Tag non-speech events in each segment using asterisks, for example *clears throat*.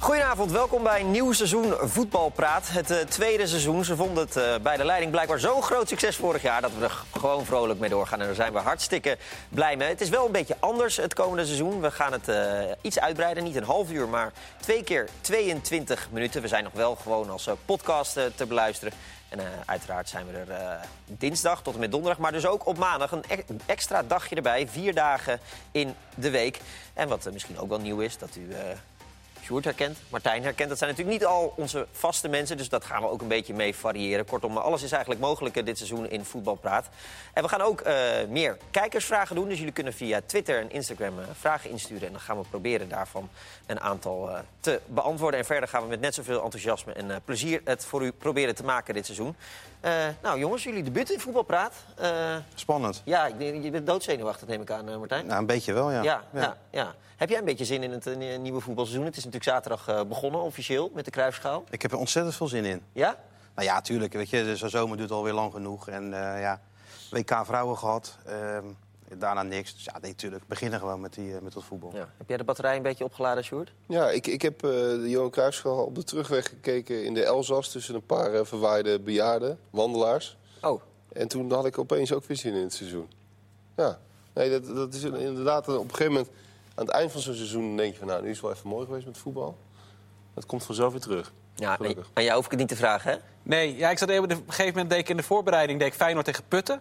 Goedenavond, welkom bij nieuw seizoen Voetbalpraat. Het uh, tweede seizoen. Ze vonden het uh, bij de leiding blijkbaar zo'n groot succes vorig jaar... dat we er gewoon vrolijk mee doorgaan. En daar zijn we hartstikke blij mee. Het is wel een beetje anders het komende seizoen. We gaan het uh, iets uitbreiden. Niet een half uur, maar twee keer 22 minuten. We zijn nog wel gewoon als podcast te beluisteren. En uiteraard zijn we er dinsdag tot en met donderdag, maar dus ook op maandag een e extra dagje erbij. Vier dagen in de week. En wat misschien ook wel nieuw is, dat u Sjoerd herkent, Martijn herkent. Dat zijn natuurlijk niet al onze vaste mensen, dus dat gaan we ook een beetje mee variëren. Kortom, alles is eigenlijk mogelijk dit seizoen in Voetbalpraat. En we gaan ook meer kijkersvragen doen, dus jullie kunnen via Twitter en Instagram vragen insturen. En dan gaan we proberen daarvan een aantal te beantwoorden. En verder gaan we met net zoveel enthousiasme en plezier het voor u proberen te maken dit seizoen. Nou jongens, jullie debuut in Voetbalpraat. Spannend. Ja, je bent doodzenuwachtig neem ik aan, Martijn. Nou, een beetje wel, ja. Ja, ja. ja, ja. Heb jij een beetje zin in het nieuwe voetbalseizoen? Het is natuurlijk zaterdag begonnen, officieel, met de Kruifschaal. Ik heb er ontzettend veel zin in. Ja? Nou ja, tuurlijk. Weet je, de zomer duurt alweer lang genoeg. En ja, WK vrouwen gehad. Ehm, daarna niks. Dus ja, nee, natuurlijk. Beginnen gewoon met, die, met dat voetbal. Ja. Heb jij de batterij een beetje opgeladen, Sjoerd? Ja, ik, ik heb uh, de Johan Cruijffschaal op de terugweg gekeken in de Elzas... tussen een paar uh, verwaaide bejaarden, wandelaars. Oh. En toen had ik opeens ook weer zin in het seizoen. Ja, nee, dat, dat is inderdaad op een gegeven moment... aan het eind van zo'n seizoen denk je van... nou, nu is het wel even mooi geweest met voetbal. Dat komt vanzelf weer terug. Ja, aan jou hoef ik het niet te vragen, hè? Nee, ja, ik zat even, op een gegeven moment deed ik in de voorbereiding... deed ik Feyenoord tegen Putten...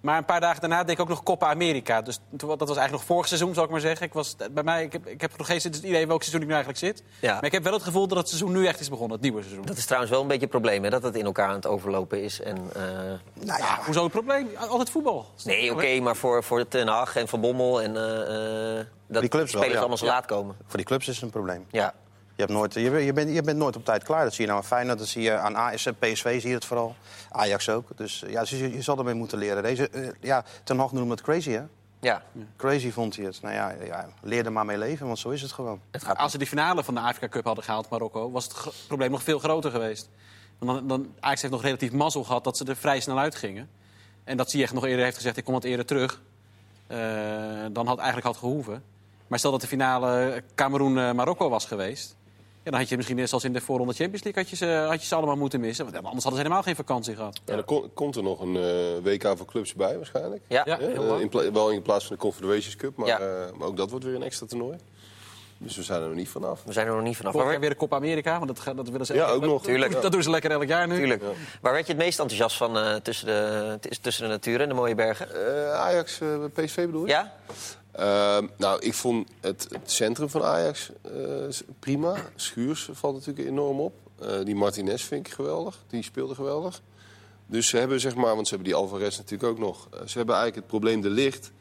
Maar een paar dagen daarna deed ik ook nog Copa America. Dus dat was eigenlijk nog vorig seizoen, zal ik maar zeggen. Ik, was, bij mij, ik, heb, ik heb nog geen idee welk seizoen ik nu eigenlijk zit. Ja. Maar ik heb wel het gevoel dat het seizoen nu echt is begonnen, het nieuwe seizoen. Dat is trouwens wel een beetje het probleem, hè? dat het in elkaar aan het overlopen is. En, uh... nou ja, hoezo het probleem? Altijd voetbal. Nee, oké, okay, maar voor, voor Ten Hag en Van Bommel en uh, dat die clubs spelers wel, ja. allemaal zo laat komen. Voor die clubs is het een probleem. Ja. Je, hebt nooit, je, je, bent, je bent nooit op tijd klaar. Dat zie je nou aan Feyenoord, dat zie je aan AS, PSV zie je het vooral. Ajax ook. Dus ja, dus je, je zal ermee moeten leren. Deze, uh, ja, Ten Hag noemde het crazy, hè? Ja. Crazy vond hij het. Nou ja, ja, leer er maar mee leven, want zo is het gewoon. Het Als ze die finale van de Afrika Cup hadden gehaald, Marokko, was het probleem nog veel groter geweest. Dan, dan, Ajax heeft nog relatief mazzel gehad dat ze er vrij snel uitgingen. En dat Ziyech nog eerder heeft gezegd, ik kom wat eerder terug. Uh, dan had eigenlijk had gehoeven. Maar stel dat de finale Cameroen-Marokko was geweest... Ja, dan had je misschien zoals in de voorronde Champions League had je ze, had je ze allemaal moeten missen. Want anders hadden ze helemaal geen vakantie gehad. Ja, dan komt er nog een uh, WK voor clubs bij waarschijnlijk. Ja, ja uh, in wel in plaats van de Confederations Cup. Maar, ja. uh, maar ook dat wordt weer een extra toernooi. Dus we zijn er nog niet vanaf. We zijn er nog niet vanaf. Vorig jaar weer de Copa Amerika, want dat, dat willen ze... Ja, ook nog. Tuurlijk. *laughs* Dat doen ze lekker elk jaar nu. Tuurlijk. Ja. Waar werd je het meest enthousiast van uh, tussen, de, tussen de natuur en de mooie bergen? Uh, Ajax, uh, PSV bedoel je? Ja? Uh, nou, ik vond het, het centrum van Ajax prima. Schuurs valt natuurlijk enorm op. die Martinez vind ik geweldig. Die speelde geweldig. Dus ze hebben, zeg maar, want ze hebben die Alvarez natuurlijk ook nog. ze hebben eigenlijk het probleem de licht...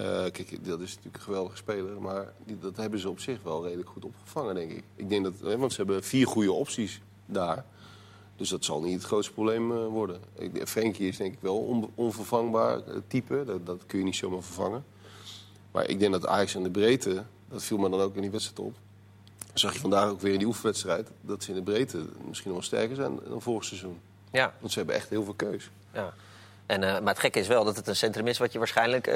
Uh, kijk, dat is natuurlijk een geweldige speler, maar die, dat hebben ze op zich wel redelijk goed opgevangen, denk ik. Ik denk dat, hè, want ze hebben vier goede opties daar. Dus dat zal niet het grootste probleem uh, worden. Frenkie is denk ik wel on, onvervangbaar uh, type, dat, dat, kun je niet zomaar vervangen. Maar ik denk dat Ajax in de breedte, dat viel me dan ook in die wedstrijd op. Dat zag je vandaag ook weer in die oefenwedstrijd, dat ze in de breedte misschien nog wel sterker zijn dan vorig seizoen. Ja. Want ze hebben echt heel veel keus. Ja. En, maar het gekke is wel dat het een centrum is wat je waarschijnlijk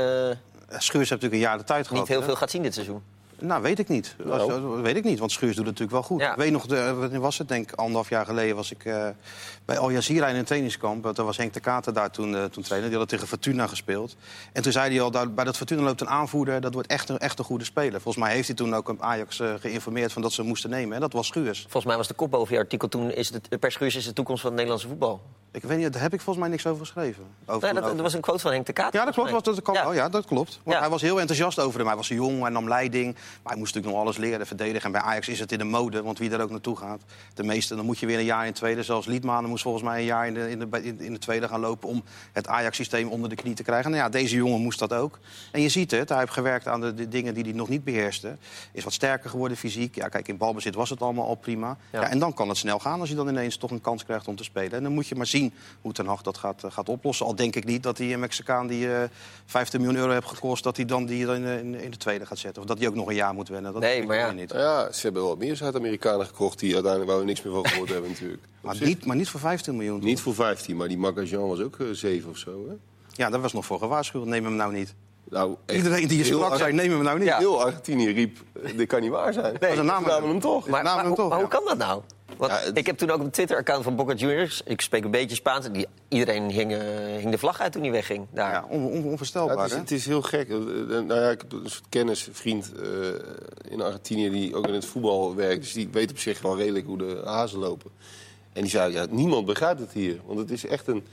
Schuurs heeft natuurlijk een jaar de tijd gehad. Niet heel veel gaat zien dit seizoen. Nou, weet ik niet. Nou. Als, weet ik niet, want Schuurs doet het natuurlijk wel goed. Ja. Ik weet nog, de, wat was het, denk anderhalf jaar geleden was ik uh, bij Al Jazeera in een trainingskamp. Daar was Henk de Kater daar toen, uh, toen trainer. Die had tegen Fortuna gespeeld. En toen zei hij al, daar, bij dat Fortuna loopt een aanvoerder. Dat wordt echt een, echt een goede speler. Volgens mij heeft hij toen ook Ajax uh, geïnformeerd van dat ze moesten nemen. En dat was Schuurs. Volgens mij was de kop boven je artikel toen, is het, per Schuurs is de toekomst van het Nederlandse voetbal. Ik weet niet, daar heb ik volgens mij niks over geschreven. Over, nee, dat, over. dat, was een quote van Henk de Kater. Ja, dat klopt. Dat, dat, ja. Oh, ja, dat klopt. Want ja. Hij was heel enthousiast over hem. Hij was jong, hij nam leiding. Maar hij moest natuurlijk nog alles leren, verdedigen. En bij Ajax is het in de mode, want wie er ook naartoe gaat. De meeste, dan moet je weer een jaar in de tweede. Zelfs Liedmanen moest volgens mij een jaar in de, in de, in de tweede gaan lopen... om het Ajax-systeem onder de knie te krijgen. Nou ja, deze jongen moest dat ook. En je ziet het, hij heeft gewerkt aan de, de dingen die hij nog niet beheerste. Is wat sterker geworden fysiek. Ja, kijk, in balbezit was het allemaal al prima. Ja. Ja, en dan kan het snel gaan als je dan ineens toch een kans krijgt om te spelen. En dan moet je maar zien hoe Ten Hag dat gaat, gaat oplossen. Al denk ik niet dat die Mexicaan die uh, 15 miljoen euro heeft gekost... dat hij dan die dan in, in, de tweede gaat zetten. Of dat hij ook nog een jaar moet wennen. Dat nee, maar ja. niet. Ja, ze hebben wel meer Zuid-Amerikanen gekocht... die uiteindelijk waar we niks meer van gehoord hebben natuurlijk. *laughs* Maar niet, maar niet voor 15 miljoen. Niet voor 15, maar die Magajan was ook uh, 7 of zo, hè? Ja, dat was nog voor gewaarschuwd. Neem hem nou niet. Nou, echt Iedereen die je sprak zei, neem hem nou niet. Ja. Heel Argentinië riep, eh, dit kan niet waar zijn. Nee, ze namen namen hem. toch. Maar, namen maar hem toch, maar ja. hoe kan dat nou? Want Ja, het- ik heb toen ook een Twitter-account van Boca Juniors. Ik spreek een beetje Spaans. En die, iedereen hing, eh, hing de vlag uit toen hij wegging. Daar. Ja, on, on- Ja, onvoorstelbaar, het, is, hè? het is heel gek. Eh, eh, Nou ja, ik heb een soort kennis, vriend eh, in Argentinië die ook in het voetbal werkt. Dus die weet op zich wel redelijk hoe de hazen lopen. En die zei, ja, niemand begrijpt het hier. Want het is echt een...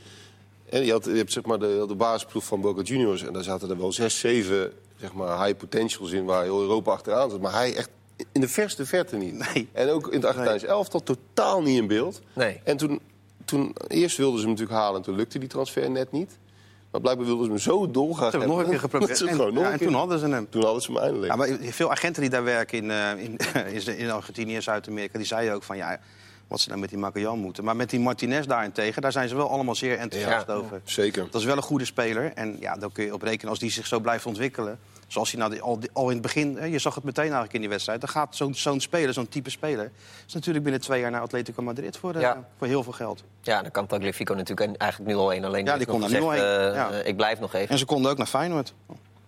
En je, had, je hebt zeg maar de, basisploeg van Boca Juniors. En daar zaten er wel zes, zeven zeg maar, high potentials in waar heel Europa achteraan zat. Maar hij echt in de verste verte niet. Nee. En ook in het Argentijnse elftal totaal niet in beeld. Nee. En toen, toen, eerst wilden ze hem natuurlijk halen en toen lukte die transfer net niet. Maar blijkbaar wilden ze hem zo dolgraag hebben nog een keer geprobeerd. En, ja, toen hadden ze hem. Toen hadden ze hem eindelijk. Ja, maar veel agenten die daar werken in, eh, in, *laughs* in, in Argentinië en Zuid-Amerika... die zeiden ook van ja, wat ze nou met die Magallan moeten. Maar met die Martinez daarentegen, daar zijn ze wel allemaal zeer enthousiast Ja. over. Zeker. Dat is wel een goede speler. En ja, daar kun je op rekenen als die zich zo blijft ontwikkelen. Zoals hij nou die- al, al in het begin, hè, je zag het meteen eigenlijk in die wedstrijd. Dan gaat zo'n zo'n speler, zo'n type speler... is natuurlijk binnen twee jaar naar Atletico Madrid voor, eh, Ja. voor heel veel geld. Ja, dan kan Tagliafico natuurlijk eigenlijk nu al één. Alleen Ja, die nog kon daar nu gezegd, al één. eh, Ja. ik blijf nog even. En ze konden ook naar Feyenoord.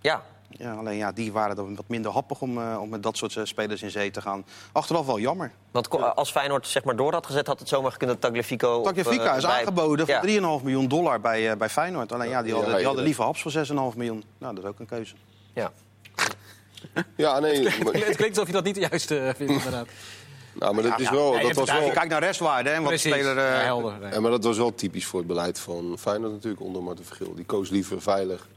Ja, Ja, alleen ja, die waren dan wat minder happig om, eh, om met dat soort spelers in zee te gaan. Achteraf wel jammer. want als Feyenoord zeg maar door had gezet... had het zomaar gekund dat Tagliafico... Tagliafico eh, is bij- aangeboden Ja. voor 3,5 miljoen dollar bij, eh, bij Feyenoord. Alleen ja, die hadden, die hadden liever Haps voor 6,5 miljoen. Nou, dat is ook een keuze. Ja. Ja, nee. maar, Het klinkt alsof je dat niet de juiste eh, vindt, *laughs* inderdaad. nou, maar dat, is wel, ja, dat was wel, Je kijkt naar restwaarde hè, en wat speler... eh, ja, helder. nee. ja, maar dat was wel typisch voor het beleid van Feyenoord natuurlijk onder Marten Vergil. Die koos liever veilig.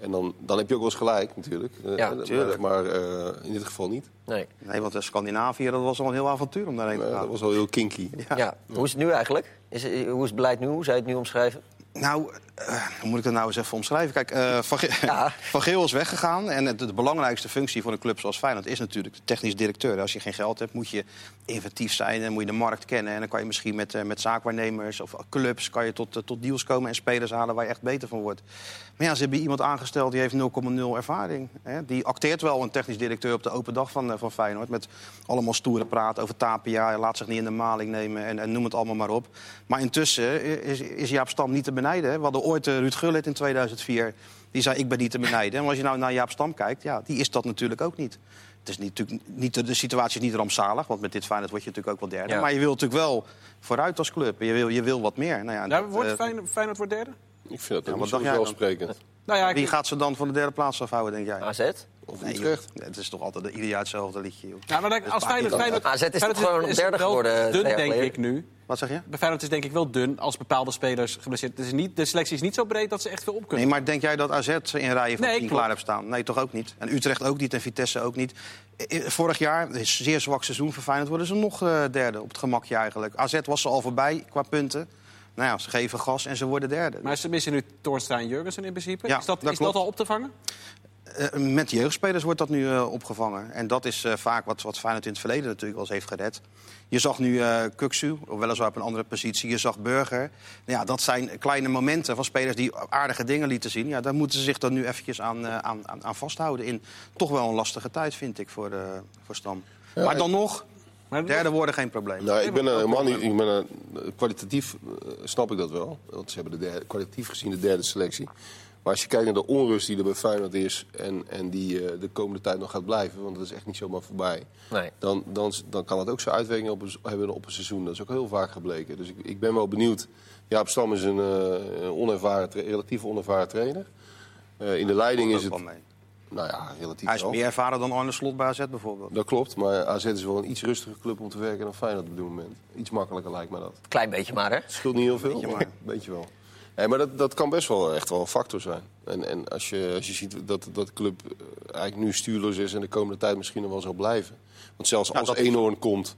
En dan, dan heb je ook wel eens gelijk natuurlijk. Eh, Ja, maar- eh, in dit geval niet. Nee. Nee, want in Scandinavië, dat was al een heel avontuur om daarheen te gaan. dat was wel heel kinky. Ja. Hoe is het nu eigenlijk? Is, hoe is het beleid nu? Hoe zou je het nu omschrijven? Nou, eh, hoe moet ik dat nou eens even omschrijven? Kijk, eh, van, Ge- Ja. *laughs* van Geel is weggegaan. En het- de, belangrijkste functie voor een club zoals Feyenoord is natuurlijk de technisch directeur. Als je geen geld hebt, moet je inventief zijn en moet je de markt kennen. En dan kan je misschien met, eh, met zaakwaarnemers of clubs kan je tot, tot deals komen en spelers halen waar je echt beter van wordt. Maar ja, ze hebben iemand aangesteld die heeft 0,0 ervaring. Hè? Die acteert wel een technisch directeur op de open dag van, van Feyenoord. Met allemaal stoere praat over Tapia. Laat zich niet in de maling nemen en, en noem het allemaal maar op. Maar intussen is, is Jaap Stam niet te benijden. hè. We hadden ooit eh, Ruud Gullit in 2004. Die zei, ik ben niet te benijden. En als je nou naar Jaap Stam kijkt, ja, die is dat natuurlijk ook niet. Het is niet, natuurlijk niet, de- situatie is niet rampzalig, want met dit Feyenoord word je natuurlijk ook wel derde. Ja. Maar je wil natuurlijk wel vooruit als club. Je wil, je wil wat meer. Nou ja, dat, wordt eh, Feyenoord, Feyenoord wordt derde? Ik vind dat Ja, ook wat niet dacht zo jij dan? zelfsprekend. Nou ja, ik, Wie gaat ze dan van de derde plaats afhouden, denk jij? AZ? Of Nee, Utrecht. joh. Het is toch altijd ieder jaar hetzelfde liedje, joh. ja, maar dan- als Feyenoord... Feyenoord AZ is toch Feyenoord gewoon derde wel geworden dun, jaar denk ik nu. Wat zeg je? Bij Feyenoord is denk ik wel dun als bepaalde spelers geblesseerd. Het is niet, de selectie is niet zo breed dat ze echt veel op kunnen. Nee, maar denk jij dat AZ in rijen van Nee, 10 klopt. klaar heeft staan? Nee, toch ook niet. En Utrecht ook niet en Vitesse ook niet. I- i- Vorig jaar, is een zeer zwak seizoen voor Feyenoord, worden ze nog eh, derde op het gemakje eigenlijk. AZ was ze al voorbij qua punten. Nou ja, ze geven gas en ze worden derde. Maar ze missen nu Toornstra en Jurgensen in principe. Ja, is dat, dat is dat al op te vangen? Eh, met jeugdspelers wordt dat nu eh, opgevangen. En dat is eh, vaak wat, wat Feyenoord in het verleden natuurlijk wel eens heeft gered. Je zag nu eh Kuksu, weliswaar op een andere positie. Je zag Burger. Nou ja, dat zijn kleine momenten van spelers die aardige dingen lieten zien. Ja, daar moeten ze zich dan nu eventjes aan, eh, aan, aan, aan vasthouden. In toch wel een lastige tijd, vind ik, voor, eh, voor Stam. maar dan nog, derde worden geen probleem. Nou, ik ben er helemaal niet. Ik ben er, kwalitatief eh, snap ik dat wel. Want ze hebben de derde, kwalitatief gezien de derde selectie. Maar als je kijkt naar de onrust die er bij Feyenoord is... en, en die eh, de komende tijd nog gaat blijven... want dat is echt niet zomaar voorbij... Nee. Dan, dan, dan kan het ook zijn uitwerking op een, hebben op een seizoen. Dat is ook heel vaak gebleken. Dus ik, ik ben wel benieuwd. Jaap Stam is een, eh, een onervaren, relatief onervaren trainer. Eh, in de leiding is het... Nou ja, relatief Hij is wel. meer ervaren dan Arne Slot bij AZ bijvoorbeeld. Dat klopt, maar AZ is wel een iets rustiger club om te werken dan Feyenoord op dit moment. Iets makkelijker lijkt me dat. Klein beetje maar, hè? Het scheelt niet heel veel, Beetje maar maar. een beetje wel. Nee, maar dat, dat kan best wel echt wel een factor zijn. En, en als, je, als je ziet dat, dat de club eh, eigenlijk nu stuurloos is... en de komende tijd misschien nog wel zal blijven. Want zelfs Ja, als dat is- Eenhoorn komt...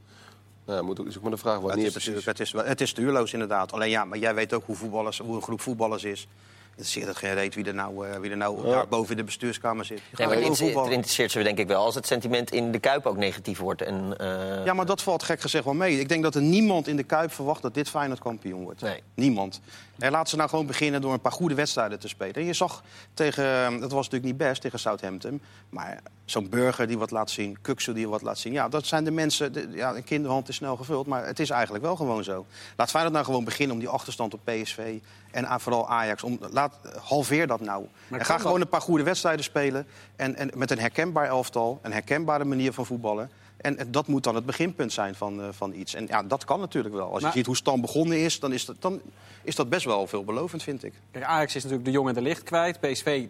Nou, ja, moet ook, is ook maar de vraag Het wanneer is, precies. het, is, het is stuurloos inderdaad. Alleen ja, maar jij weet ook hoe, voetballers, hoe een groep voetballers is. Het is het geen reet wie er nou, eh, wie er nou daar boven in de bestuurskamer zit. Nee, gaat maar het het interesseert ze denk ik wel als het sentiment in de Kuip ook negatief wordt. En, eh, Ja, maar dat valt gek gezegd wel mee. Ik denk dat er niemand in de Kuip verwacht dat dit Feyenoord kampioen wordt. Nee. Niemand. En laat ze nou gewoon beginnen door een paar goede wedstrijden te spelen. En je zag tegen, dat was natuurlijk niet best tegen Southampton. Maar Zo'n burger die wat laat zien, Kuksel die wat laat zien. Ja, dat zijn de mensen. De, ja, een kinderhand is snel gevuld, maar het is eigenlijk wel gewoon zo. Laat Feyenoord nou gewoon beginnen om die achterstand op PSV en vooral Ajax. Om, laat, halveer dat nou. Maar en ga gewoon dat? een paar goede wedstrijden spelen. En, en met een herkenbaar elftal, een herkenbare manier van voetballen. En, en dat moet dan het beginpunt zijn van, eh, van iets. En ja, dat kan natuurlijk wel. Als je ziet hoe Stam begonnen is, dan is, dat, dan is dat best wel veelbelovend, vind ik. Kijk, Ajax is natuurlijk de Jong en de Licht kwijt. PSV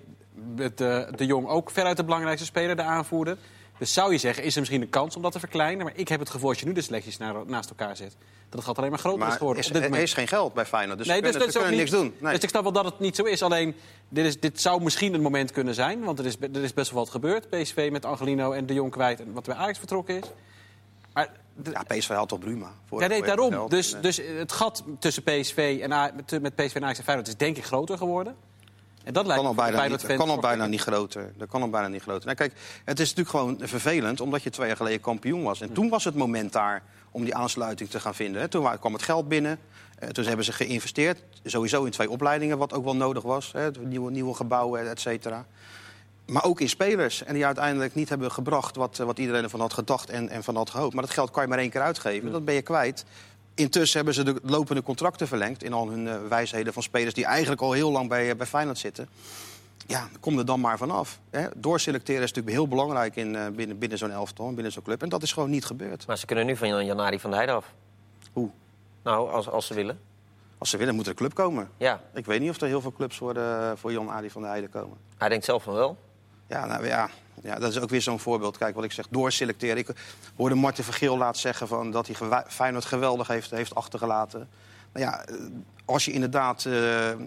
de, de Jong ook veruit de belangrijkste speler, de aanvoerder. Dus zou je zeggen, is er misschien een kans om dat te verkleinen? Maar ik heb het gevoel, als je nu de selecties na- naast elkaar zet... dat het gaat alleen maar groter is Maar geworden. is, op dit er is geen geld bij Feyenoord, dus Nee, kunnen, dat ook kunnen niks doen. Nee. Dus ik snap wel dat het niet zo is. Alleen, dit, is, dit zou misschien het moment kunnen zijn. Want er is, er is best wel wat gebeurd. PSV met Angelino en de Jong kwijt. En wat bij Ajax vertrokken is. Maar Ja, PSV had toch Bruma. Voor, ja, nee, daarom. Dus, dus het gat tussen PSV en A- met PSV en Ajax en Feyenoord is denk ik groter geworden. En dat lijkt kan al bijna, niet, Feyenoord-fans kan al bijna zorgwekkend. niet groter. Dat kan al bijna niet groter. Nou, kijk, het is natuurlijk gewoon vervelend, omdat je twee jaar geleden kampioen was. En toen was het moment daar om die aansluiting te gaan vinden. Toen wa- kwam het geld binnen. Eh, toen hebben ze geïnvesteerd, sowieso in twee opleidingen, wat ook wel nodig was. Nieuwe, nieuwe gebouwen, et cetera. Maar ook in spelers. En die uiteindelijk niet hebben gebracht wat, eh, wat iedereen ervan had gedacht en, en van had gehoopt. Maar dat geld kan je maar één keer uitgeven. Dat ben je kwijt. Intussen hebben ze de lopende contracten verlengd... in al hun eh, wijsheden van spelers die eigenlijk al heel lang bij, eh, bij Feyenoord zitten. Ja, kom er dan maar vanaf. Hè. Doorselecteren is natuurlijk heel belangrijk in, eh, binnen, binnen zo'n elftal, binnen zo'n club. En dat is gewoon niet gebeurd. Maar ze kunnen nu van Jan- Janari van de Heide af. Hoe? Nou, als, als ze willen. Als ze willen, moet er een club komen. Ja, Ik weet niet of er heel veel clubs voor, de, voor Jan Adi van der Heijden komen. hij denkt zelf van wel. Ja, nou, ja, ja, dat is ook weer zo'n voorbeeld. Kijk, wat ik zeg, doorselecteren. Ik hoorde Martin Vergeel laat zeggen van dat hij Feyenoord geweldig heeft, heeft achtergelaten. Nou ja, eh, als je inderdaad eh, eh,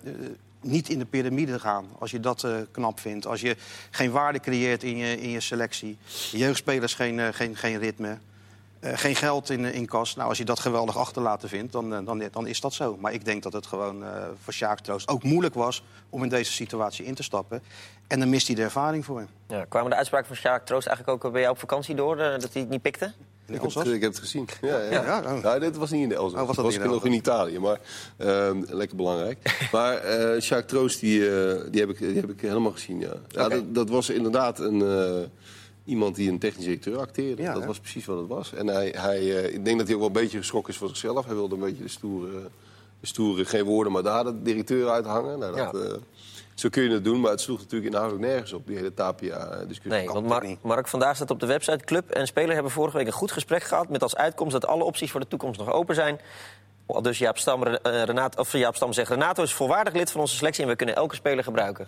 niet in de piramide gaat, als je dat knap vindt... als je geen waarde creëert in je, in je selectie... jeugdspelers geen, geen, geen ritme... geen geld in, in kas. Nou, als je dat geweldig achterlaten vindt, dan, dan, dan is dat zo. Maar ik denk dat het gewoon eh, voor Sjaak ook moeilijk was... om in deze situatie in te stappen. En dan mist hij de ervaring voor hem. Ja, kwamen de uitspraken van Sjaak Troost eigenlijk ook bij jou op vakantie door, eh, dat hij het niet pikte? Ik heb, het, ik heb het gezien. Ja, ja. Ja, oh. Nou, dit was niet in de Elzas. Oh, was dat was in nog in Italië, maar ehm, lekker belangrijk. *laughs* maar eh Sjaak Troost, die, eh, die, heb ik, die heb ik helemaal gezien, ja. dat, dat was inderdaad een, eh, iemand die een technisch directeur acteerde. Ja, dat was precies wat het was. En hij, hij, eh, ik denk dat hij ook wel een beetje geschrokken is van zichzelf. Hij wilde een beetje de stoere, de stoere geen woorden, maar daar de directeur uithangen. Nou, dat, Ja. eh, zo kun je het doen, maar het sloeg natuurlijk inhoudelijk nergens op, die hele Tapia-discussie. Nee, kan want Mark, niet? Mark vandaag staat op de website. Club en speler hebben vorige week een goed gesprek gehad... met als uitkomst dat alle opties voor de toekomst nog open zijn. Al Dus Jaap Stam, eh, Renaat, of Jaap Stam zegt... Renato is volwaardig lid van onze selectie en we kunnen elke speler gebruiken.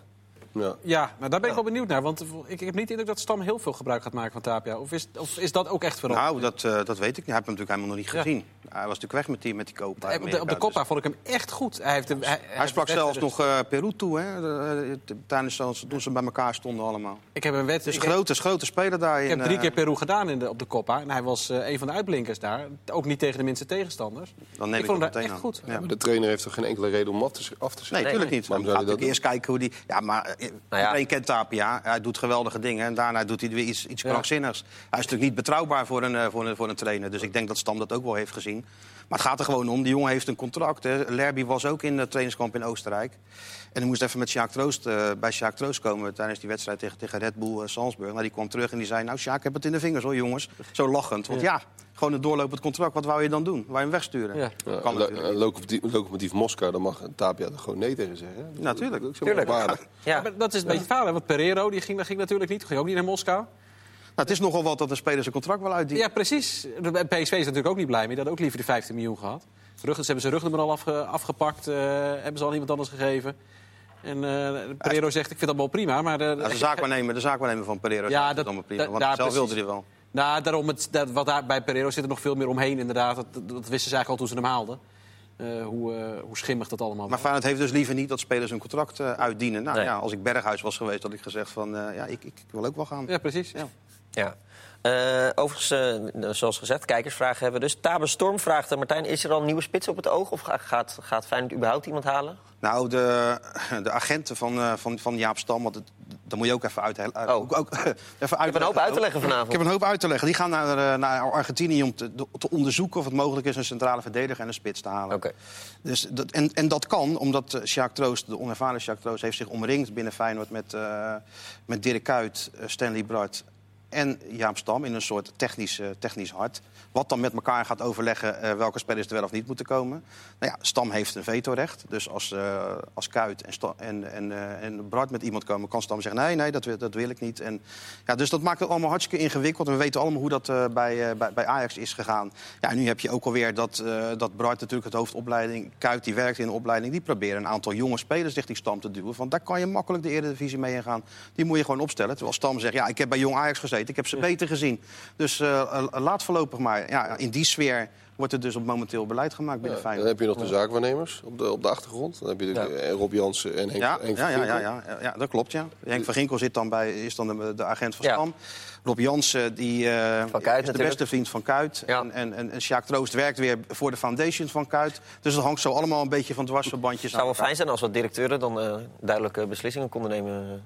Ja. Ja, nou, daar ben ik wel benieuwd naar. Want ik, ik heb niet de indruk dat Stam heel veel gebruik gaat maken van Tapia. Of is, of is dat ook echt veranderd? Nou, dat, eh, dat weet ik niet. Hij heeft hem natuurlijk helemaal nog niet Ja. gezien. Hij was natuurlijk weg met die, met die koop. Op de, op de Copa vond ik hem echt goed. Hij, heeft, hem- hij, Hij sprak zelfs nog eh, Peru toe, hè, de- eh, tijdens toen ze bij elkaar stonden allemaal. Ik heb een wet. Dus ik, een grote, grote speler daar. ik heb drie keer Peru gedaan in de, op de Copa. En hij was eh, een van de uitblinkers daar. Ook niet tegen de minste tegenstanders. Dan neem ik, vond hem meteen echt aan. goed. Ja. Maar de trainer heeft toch geen enkele reden om af te, af te Nee, zetten? natuurlijk nee. niet. Waarom Maar gaat hij dat natuurlijk eerst kijken hoe die... Ja, maar eh, Nou ja. iedereen kent Tapia. Hij doet geweldige dingen. En daarna doet hij weer iets, iets krankzinnigs. Hij is natuurlijk niet betrouwbaar voor een, eh, voor, een, voor een trainer. Dus ik denk dat Stam dat ook wel heeft gezien. Maar het gaat er gewoon om. Die jongen heeft een contract. Hè. Lerby was ook in het trainingskamp in Oostenrijk. En hij moest even met Sjaak Troost, eh, bij Sjaak Troost komen tijdens die wedstrijd tegen, tegen Red Bull eh, Salzburg. Nou, die kwam terug en die zei, nou Sjaak, ik heb het in de vingers hoor jongens. Zo lachend. Want ja, gewoon een doorlopend contract. Wat wou je dan doen? Wou je hem wegsturen? Ja. Ja, Kan lo- natuurlijk. een locomotief, Moskou, daar mag Tapia er gewoon nee tegen zeggen. hè? Natuurlijk. Dat is. Ja. Maar dat is een beetje het verhaal. Want Pereiro die ging, dat ging natuurlijk niet. Ging ook niet naar Moskou. Nou, het is nogal wat dat een speler zijn contract wel uitdient. Ja, precies. De PSV is natuurlijk ook niet blij mee. Die had ook liever die 15 miljoen gehad. Rug, ze hebben zijn rugnummer al afge- afgepakt. eh, hebben ze al iemand anders gegeven. En eh Pereiro zegt, ik vind dat wel prima. Maar, eh, Ja, de zaakwaarnemer, de zaakwaarnemer van Pereira Ja, dat- allemaal prima. Want daar zelf precies. wilde hij wel. Nou, daarom het, dat, wat daar, bij Pereiro zit er nog veel meer omheen, inderdaad. Dat, dat wisten ze eigenlijk al toen ze hem haalden. Hoe, hoe schimmig dat allemaal Maar was. Feyenoord heeft dus liever niet dat spelers hun contract uitdienen. Nou Nee. ja, als ik Berghuis was geweest, had ik gezegd van... ja, ik, ik wil ook wel gaan. Ja, precies. Ja. Ja. Eh, overigens, eh, zoals gezegd, kijkersvragen hebben we dus. Tabe Storm vraagt, eh, Martijn, is er al een nieuwe spits op het oog? Of ga- gaat, gaat Feyenoord überhaupt iemand halen? Nou, de, *clears throat* de agenten van, van, van Jaap Stam, want het, dat moet je ook even uit, Oh. ook, ook, *laughs* even Ik heb een hoop uit te leggen Ik vanavond. heb een hoop uit te leggen. Die gaan naar, naar Argentinië om te, te onderzoeken of het mogelijk is een centrale verdediger en een spits te halen. Oké. Dus dat, en, en dat kan, omdat Sjaak Troost, de onervaren Sjaak Troost... heeft zich omringd binnen Feyenoord met, met Dirk Kuyt, Stanley Brad en Jaap Stam in een soort technisch, eh, technisch hart. Wat dan met elkaar gaat overleggen eh, welke spelers er wel of niet moeten komen. Nou ja, Stam heeft een vetorecht. Dus als, eh, als Kuit en, en, en, eh, en Bart met iemand komen, kan Stam zeggen: nee, nee, dat wil, dat wil ik niet. En, ja, dus dat maakt het allemaal hartstikke ingewikkeld. En we weten allemaal hoe dat bij, bij, bij Ajax is gegaan. Ja, en nu heb je ook alweer dat, dat Bart natuurlijk het hoofdopleiding, Kuit die werkt in de opleiding, die proberen een aantal jonge spelers richting Stam te duwen. Want daar kan je makkelijk de Eredivisie mee ingaan. Die moet je gewoon opstellen. Terwijl Stam zegt: ja, ik heb bij Jong Ajax gezeten, ik heb ze beter gezien. Dus eh, eh, laat voorlopig maar. Ja, in die sfeer wordt er dus op momenteel beleid gemaakt binnen Ja, dan Feyenoord. heb je nog de zaakwaarnemers op de, op de achtergrond. Dan heb je de, eh, Rob Jansen en Henk, Ja, Henk ja, van ja, ja, Ginkel. ja, ja, dat klopt, ja. Henk van Ginkel zit dan bij, is dan de, de agent van Ja. Stam. Rob Jansen die, eh, Van Kuit is de natuurlijk. beste vriend van Kuit. Ja. En, en, en, en Sjaak Troost werkt weer voor de foundation van Kuit. Dus dat hangt zo allemaal een beetje van dwarsverbandjes Het zou wel fijn zijn als wat directeuren dan eh, duidelijke beslissingen konden nemen.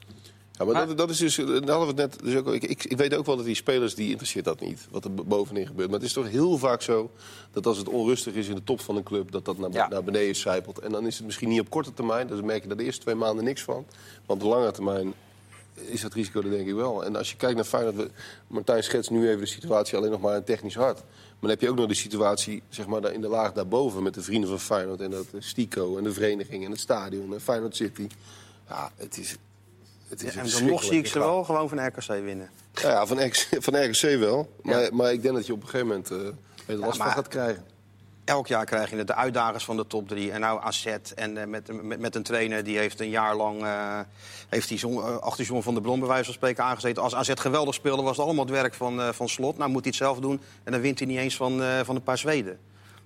Ja, maar dat, dat is dus, daar hadden we het net. Dus ook, ik, ik, ik weet ook wel dat die spelers die interesseert dat niet. Wat er bovenin gebeurt. Maar het is toch heel vaak zo dat als het onrustig is in de top van een club, dat dat naar, Ja. naar beneden zijpelt. En dan is het misschien niet op korte termijn. Dus dan merk je daar de eerste twee maanden niks van. Maar op lange termijn is dat risico er denk ik wel. En als je kijkt naar Feyenoord, we- Martijn schetst nu even de situatie alleen nog maar in technisch hard. Maar dan heb je ook nog de situatie zeg maar, in de laag daarboven met de vrienden van Feyenoord en dat eh, Stico en de vereniging en het stadion en Feyenoord City. Ja, het is. Het is Ja, en dan nog zie ik ze wel gewoon van RKC winnen. Ja, ja, van, RKC, van RKC wel. Maar, maar ik denk dat je op een gegeven moment eh er last van gaat krijgen. Elk jaar krijg je de uitdagers van de top drie. En nou AZ. En eh, met, met, met een trainer die heeft een jaar lang... eh, heeft die eh, achter John van der Brom bij wijze van spreken aangezeten. Als AZ geweldig speelde was het allemaal het werk van, eh, van Slot. Nou moet hij het zelf doen. En dan wint hij niet eens van, eh, van een paar Zweden.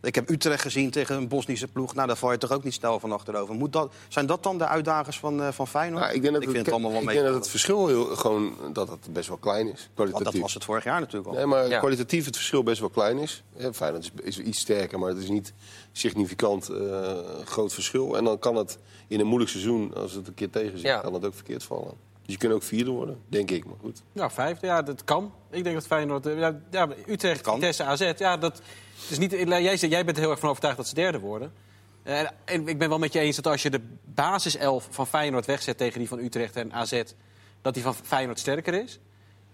Ik heb Utrecht gezien tegen een Bosnische ploeg. Nou, daar val je toch ook niet snel van achterover. Moet dat, zijn dat dan de uitdagers van, eh, van Feyenoord? Nou, ik denk dat, vind het allemaal wel ik denk dat het verschil heel, gewoon dat het best wel klein is. Want Kwalitatief. dat was het vorig jaar natuurlijk al. Nee, maar Ja. kwalitatief het verschil best wel klein is. Ja, Feyenoord is, is iets sterker, maar het is niet significant eh, groot verschil. En dan kan het in een moeilijk seizoen, als het een keer tegen zit, Ja. kan het ook verkeerd vallen. Dus je kunt ook vierde worden, denk ik. Maar goed. Nou, vijf. Ja, dat kan. Ik denk dat Feyenoord... eh, Ja, ja, Utrecht, Kan. Vitesse, AZ. Ja, dat is niet, jij, zegt- jij bent er heel erg van overtuigd dat ze derde worden. Eh, en ik ben wel met je eens dat als je de basiself van Feyenoord wegzet... tegen die van Utrecht en AZ, dat die van Feyenoord sterker is.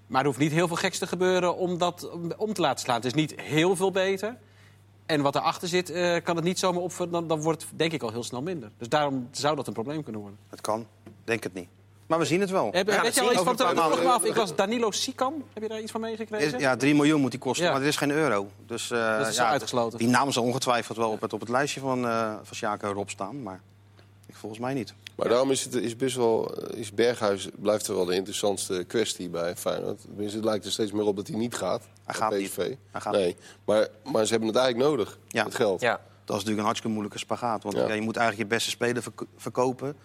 Maar er hoeft niet heel veel geks te gebeuren om dat om- te laten slaan. Het is niet heel veel beter. En wat erachter zit, eh, kan het niet zomaar op... Dan, dan wordt het denk ik al heel snel minder. Dus daarom zou dat een probleem kunnen worden. Het kan. Denk het niet. Maar we zien het wel. Heb, Ja, weet dat je al iets ik van... af, ik was Danilo Sikam. Heb je daar iets van meegekregen? Ja, 3 miljoen moet die kosten, Ja. maar er is geen euro. Dus, eh, Dat is ja, uitgesloten. Die naam zal ongetwijfeld wel op het, op het lijstje van, eh van Sjaak Rob staan, maar ik, volgens mij niet. Maar daarom is, het, is best wel, is Berghuis blijft er wel de interessantste kwestie bij Feyenoord. Tenminste, het lijkt er steeds meer op dat hij niet gaat. Hij gaat niet. PSV. Hij gaat nee, maar, maar ze hebben het eigenlijk nodig, Ja. het geld. Ja. Dat is natuurlijk een hartstikke moeilijke spagaat. Want Ja. ja, je moet eigenlijk je beste speler verko- verkopen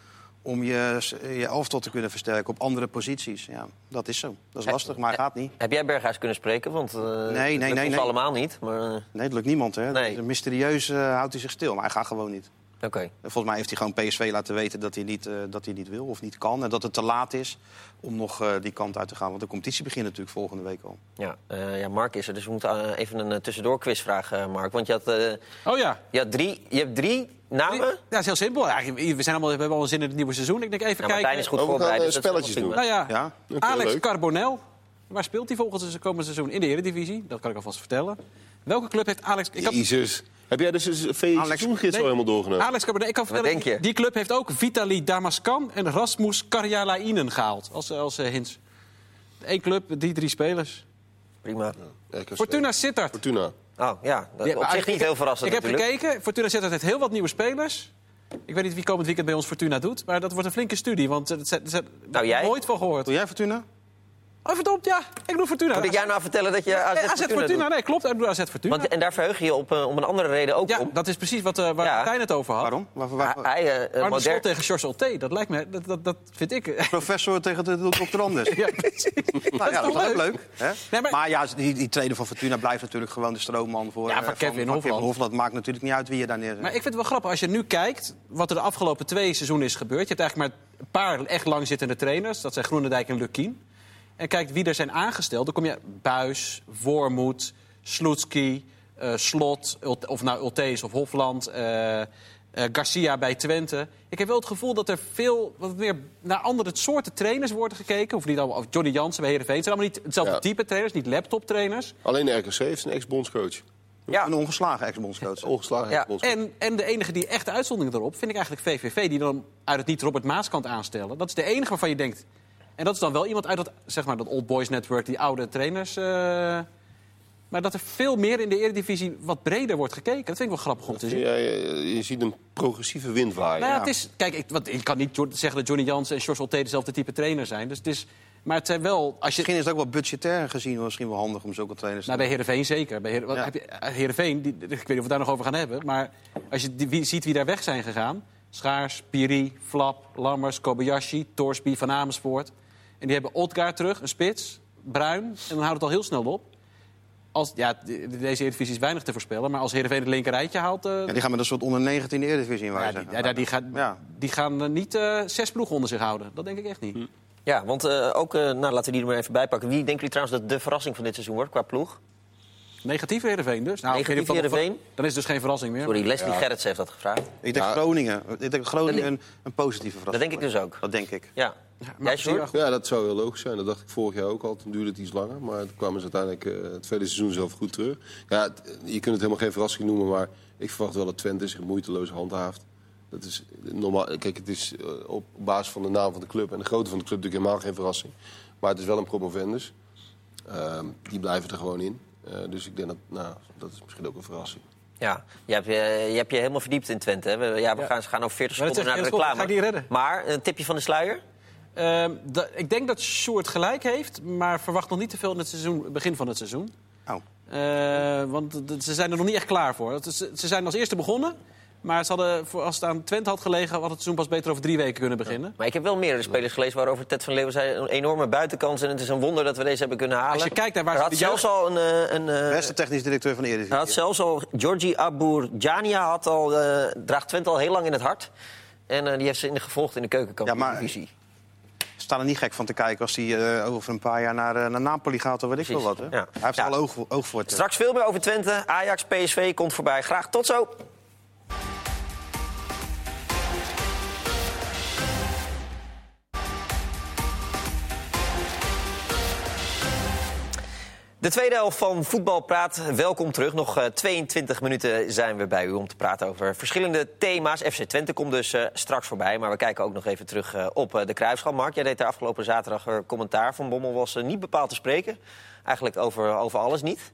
om je, je elftal te kunnen versterken op andere posities. Ja, dat is zo. Dat is lastig, maar gaat niet. Heb jij Berghuis kunnen spreken? Want eh nee, nee, lukt nee, ons nee. allemaal niet. Maar eh, Nee, dat lukt niemand. Hè. Nee. Mysterieus eh, houdt hij zich stil, maar hij gaat gewoon niet. Oké. Volgens mij heeft hij gewoon PSV laten weten dat hij niet, eh, dat hij niet wil of niet kan. En dat het te laat is om nog eh, die kant uit te gaan. Want de competitie begint natuurlijk volgende week al. Ja, eh, ja, Mark is er, dus we moeten even een tussendoor quiz vragen, eh, Mark. Want je, had, eh, Oh ja. je, had drie, je hebt drie namen. Ja, dat is heel simpel. Eigenlijk, we, zijn allemaal, we hebben allemaal zin in het nieuwe seizoen. Ik denk even Ja, Martijn kijken. is goed Oh, we gaan, voorbereid. dus spelletjes prima. Nou ja, Oké, Alex leuk. Carbonel. Waar speelt hij volgend se- komende seizoen? In de Eredivisie. Dat kan ik alvast vertellen. Welke club heeft Alex... Ik had, Jezus. Heb jij dus een VE-seizoengids Nee. al helemaal doorgenomen? Alex ik kan vertellen, denk je? die club heeft ook Vitali Damascan en Rasmus Karjalainen gehaald. Als, als eh, hints. Eén club, die drie spelers. Prima. RKC. Fortuna Sittard. Fortuna. Oh ja, dat Ja, op zich ik- niet heel verrassend Ik heb natuurlijk. gekeken. Fortuna Sittard heeft heel wat nieuwe spelers. Ik weet niet wie komend weekend bij ons Fortuna doet. Maar dat wordt een flinke studie. Want er zijn- Nou, nooit van gehoord. Doe jij Fortuna? Oh, verdomd, ja. Ik doe Fortuna. Moet ik jou nou vertellen dat je AZ, Eh, AZ Fortuna Fortuna, doet? nee, klopt. Ik doe AZ Fortuna. Want, en daar verheug je je op, eh, om een andere reden ook ja, op. dat is precies wat, eh waar Ja. Martijn het over had. Waarom? Waar, waar- hij, eh, Slot tegen George Olte, dat lijkt me, dat, dat, dat vind ik... *laughs* Professor tegen de, de doctorandus. *laughs* ja, precies. Nou, ja, dat is toch ook leuk? leuk. Hè? Nee, maar- maar... ja, die, die trainer van Fortuna blijft natuurlijk gewoon de stroomman voor, Ja, van eh, Kevin Hofland. Hofland. maakt natuurlijk niet uit wie je daar neerzet. Maar ik vind het wel grappig, als je nu kijkt wat er de afgelopen twee seizoenen is gebeurd. Je hebt eigenlijk maar een paar echt langzittende trainers. Dat zijn Groenendijk en Lukien. En kijkt wie er zijn aangesteld. Dan kom je Buis, Wormoed, Sloetski, eh, Slot, Ult- of nou Ultees of Hofland. eh, eh, Garcia bij Twente. Ik heb wel het gevoel dat er veel wat meer naar andere soorten trainers wordt gekeken. Of niet allemaal, of Johnny Jansen bij Heerenveen. Het zijn allemaal niet hetzelfde Ja. type trainers, niet laptop trainers. Alleen de RKC heeft een ex-bondscoach. Ja. Een ongeslagen ex-bondscoach. Ongeslagen Ja, ex-bondscoach. En, en de enige die echt uitzondering erop, vind ik eigenlijk VVV. Die dan uit het niet Robert Maaskant aanstellen. Dat is de enige waarvan je denkt... En dat is dan wel iemand uit dat, zeg maar, dat Old Boys Network, die oude trainers. eh, maar dat er veel meer in de Eredivisie wat breder wordt gekeken. Dat vind ik wel grappig om te zien. Ja, je, je ziet een progressieve wind waaien. Nou ja, het is, kijk, ik, want ik kan niet zeggen dat Johnny Jansen en George Olté dezelfde type trainer zijn. Dus het is, maar het zijn wel... Als je, Misschien is het ook wel budgetair gezien misschien wel handig om zulke trainers te nou, bij Heerenveen zeker. Bij Heer, wat Ja. heb je, eh, Heerenveen, die, ik weet niet of we het daar nog over gaan hebben. Maar als je die, wie, ziet wie daar weg zijn gegaan... Schaars, Piri, Flap, Lammers, Kobayashi, Torsby, Van Amersfoort. En die hebben Otgaard terug, een spits, Bruin. En dan houdt het al heel snel op. Als, ja, de- de- deze Eredivisie is weinig te voorspellen. Maar als Heerenveen het linker rijtje haalt... eh, Ja, die gaan met een soort onder 19 Eredivisie in ja, wijzen. die, ja, die, gaan, Ja. die gaan eh, niet eh, zes ploegen onder zich houden. Dat denk ik echt niet. Ja, want eh, ook, eh, nou, laten we die er maar even bij pakken. Wie denken jullie trouwens dat de verrassing van dit seizoen wordt qua ploeg? Negatief Heerenveen dus. Nou, Negatief dat- Heerenveen? Dan is het dus geen verrassing meer. Sorry, Leslie Gerrits heeft dat gevraagd. Ik denk Ja. Groningen. Ik denk Groningen Dat een, een positieve Dat verrassing. denk ik dus ook. Dat denk ik. Ja. Maar Jij, Sjoerd? Ja, dat zou heel logisch zijn. Dat dacht ik vorig jaar ook al. Toen duurde het iets langer. Maar toen kwamen ze uiteindelijk eh, het tweede seizoen zelf goed terug. Ja, het- je kunt het helemaal geen verrassing noemen. Maar ik verwacht wel dat Twente zich moeiteloos handhaaft. Dat is normaal. Kijk, het is eh, op basis van de naam van de club en de grootte van de club natuurlijk helemaal geen verrassing. Maar het is wel een promovendus. Ehm, die blijven er gewoon in. Eh, dus ik denk dat, nou, dat is misschien ook een verrassing. Ja, je hebt, je, je hebt je helemaal verdiept in Twente. Hè? We, ja, we Ja. gaan, ze gaan over 40 Maar dat seconden naar de reclame. ga ik die redden? Maar een tipje van de sluier? Ehm, ik denk dat Sjoerd gelijk heeft, maar verwacht nog niet te veel in het seizoen, begin van het seizoen. Oh. Eh, want ze zijn er nog niet echt klaar voor. Het is- Ze zijn als eerste begonnen, maar ze hadden, als het aan Twente had gelegen... had het seizoen pas beter over drie weken kunnen beginnen. Maar ik heb wel meerdere spelers gelezen waarover Ted van Leeuwen zei... een enorme buitenkans en het is een wonder dat we deze hebben kunnen halen. Als je kijkt naar waar er ze had zelfs al een... eh, een eh, Beste technisch directeur van de hij Eredivisie. had zelfs al... Georgi Abourjania had al, eh, draagt Twente al heel lang in het hart. En eh, die heeft ze in de gevolgd in de keukenkampioen-divisie. Staan er niet gek van te kijken als hij eh, over een paar jaar naar, eh, naar Napoli gaat of weet ik veel wat. Hè? ja. Hij heeft Ja. wel oog, oog voor. het. Straks veel meer over Twente. Ajax, PSV komt voorbij. Graag tot zo. De tweede helft van Voetbal Praat. Welkom terug. Nog eh, 22 minuten zijn we bij u om te praten over verschillende thema's. FC Twente komt dus eh, straks voorbij. Maar we kijken ook nog even terug eh, op eh, de Kruisschalmarkt. Jij deed daar afgelopen zaterdag eh, commentaar. Van Bommel was eh, niet bepaald te spreken. Eigenlijk over, over alles niet.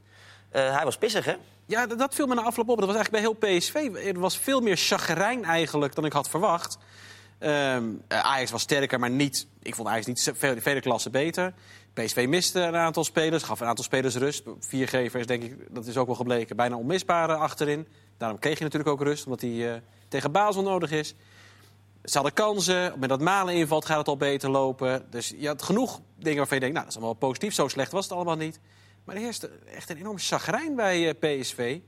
Eh, hij was pissig, hè? Ja, dat, dat viel me na afloop op. Dat was eigenlijk bij heel PSV. Er was veel meer chagrijn eigenlijk dan ik had verwacht. Eh, Ajax was sterker, maar niet... Ik vond Ajax niet veel, vele klassen beter. PSV miste een aantal spelers, gaf een aantal spelers rust. Viergevers, denk ik, dat is ook wel gebleken, bijna onmisbare achterin. Daarom kreeg je natuurlijk ook rust, omdat hij eh, tegen Basel nodig is. Ze hadden kansen, met dat Malen invalt gaat het al beter lopen. Dus je had genoeg dingen waarvan je denkt, nou, dat is allemaal positief. Zo slecht was het allemaal niet. Maar er heerste echt een enorm chagrijn bij eh, PSV.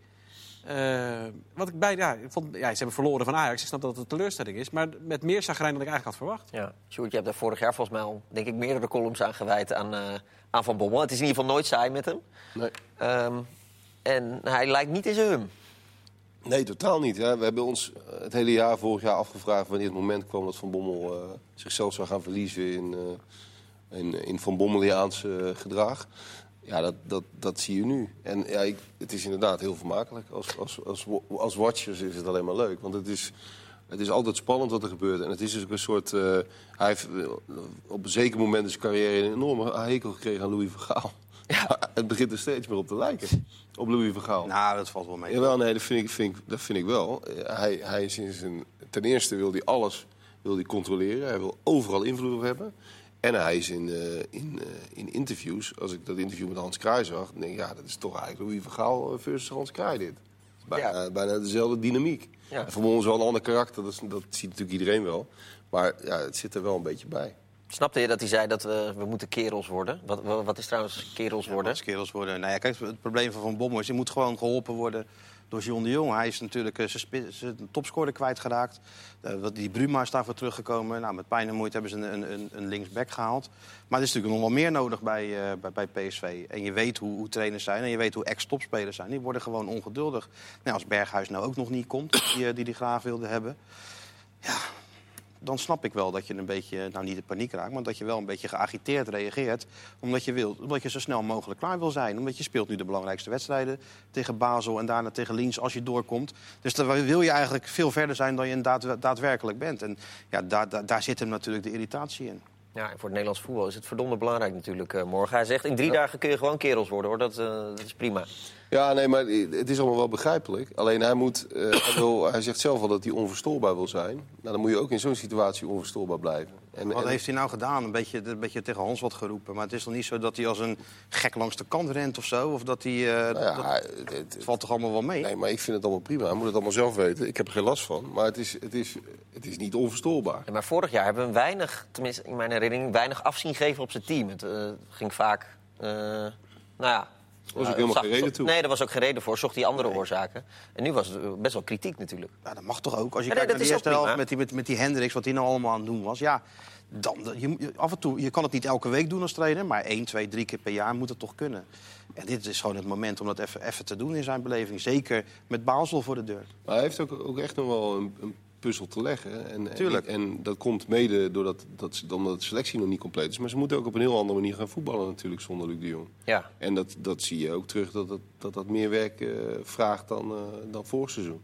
Eh, wat ik bij, ja, ik vond, ja, ze hebben verloren van Ajax. Ik snap dat het een teleurstelling is. Maar met meer chagrijn dan ik eigenlijk had verwacht. Ja. Sjoerd, je hebt daar vorig jaar volgens mij al denk ik, meerdere columns aan gewijd aan, eh, aan Van Bommel. Het is in ieder geval nooit saai met hem. Nee. Ehm, en hij lijkt niet in zijn hum. Nee, totaal niet. Ja, we hebben ons eh, het hele jaar vorig jaar afgevraagd wanneer het moment kwam dat Van Bommel eh, zichzelf zou gaan verliezen in, eh, in, in Van Bommeliaans gedrag. Ja, dat, dat, dat zie je nu. En ja, ik, het is inderdaad heel vermakelijk. Als, als, als, als watchers is het alleen maar leuk. Want het is, het is altijd spannend wat er gebeurt. En het is dus ook een soort... eh, hij heeft eh, op een zeker moment in zijn carrière een enorme hekel gekregen aan Louis van Gaal. Ja. *laughs* Het begint er steeds meer op te lijken. Op Louis van Gaal. Nou, dat valt wel mee. Jawel, nee, dat vind ik, vind ik, dat vind ik wel. Eh, Hij, hij is in zijn, ten eerste wil hij alles wil hij controleren. Hij wil overal invloed op hebben. En hij is in, eh, in, eh, in interviews, als ik dat interview met Hans Kraai zag... denk ik, ja, dat is toch eigenlijk Louis van Gaal eh, versus Hans Kraai dit. Bijna, Ja. bijna dezelfde dynamiek. Ja. Bommel is wel een ander karakter, dat, is- dat ziet natuurlijk iedereen wel. Maar ja, het zit er wel een beetje bij. Snapte je dat hij zei dat we, we moeten kerels worden? Wat, wat is trouwens kerels worden? Kerels worden. Nou ja, kijk, het probleem van Van Bommel is, je moet gewoon geholpen worden door John de Jong. Hij is natuurlijk uh, zijn topscorer kwijtgeraakt. Uh, die Bruma is daarvoor teruggekomen. Nou, met pijn en moeite hebben ze een, een, een linksback gehaald. Maar er is natuurlijk nog wel meer nodig bij, uh, bij, bij, PSV. En je weet hoe, hoe, trainers zijn en je weet hoe ex-topspelers zijn. Die worden gewoon ongeduldig. Nou, als Berghuis nou ook nog niet komt, die die, die graag wilde hebben... Ja, dan snap ik wel dat je een beetje, nou niet de paniek raakt, maar dat je wel een beetje geagiteerd reageert. Omdat je, wil, omdat je zo snel mogelijk klaar wil zijn. Omdat je speelt nu de belangrijkste wedstrijden tegen Basel en daarna tegen Liens als je doorkomt. Dus dan wil je eigenlijk veel verder zijn dan je daad, daadwerkelijk bent. En ja, daar, daar, daar zit hem natuurlijk de irritatie in. Ja, en voor het Nederlands voetbal is het verdomde belangrijk natuurlijk uh, morgen. Hij zegt, in drie dagen kun je gewoon kerels worden, hoor. Dat, uh, dat is prima. Ja, nee, maar het is allemaal wel begrijpelijk. Alleen hij, moet, uh, hij, wil, hij zegt zelf al dat hij onverstoorbaar wil zijn. Nou, dan moet je ook in zo'n situatie onverstoorbaar blijven. En, wat heeft hij nou gedaan? Een beetje, een beetje tegen Hans wat geroepen. Maar het is nog niet zo dat hij als een gek langs de kant rent of zo? Of dat hij... Uh, nou ja, dat, het, het, valt toch allemaal wel mee? Nee, maar ik vind het allemaal prima. Hij moet het allemaal zelf weten. Ik heb er geen last van. Maar het is, het is, het is niet onverstoorbaar. Ja, maar vorig jaar hebben we weinig, tenminste in mijn herinnering... weinig afzien gegeven op zijn team. Het uh, ging vaak... Uh, nou ja, was ook helemaal geen reden toe. Nee, daar was ook geen reden voor. Zocht hij andere nee. oorzaken. En nu was het best wel kritiek natuurlijk. Ja, dat mag toch ook. Als je kijkt nee, naar de eerste helft met die, met, met die Hendricks, wat hij nou allemaal aan het doen was. Ja, dan, je, af en toe, je kan het niet elke week doen als trainer, maar één, twee, drie keer per jaar moet het toch kunnen. En dit is gewoon het moment om dat even, even te doen in zijn beleving. Zeker met Basel voor de deur. Maar hij heeft ook, ook echt nog wel een, een puzzel te leggen. En, en, en, dat komt mede doordat dat, omdat de selectie nog niet compleet is. Maar ze moeten ook op een heel andere manier gaan voetballen natuurlijk zonder Luc de Jong. Ja. En dat, dat zie je ook terug dat dat, dat, dat meer werk uh, vraagt dan, uh, dan vorig seizoen.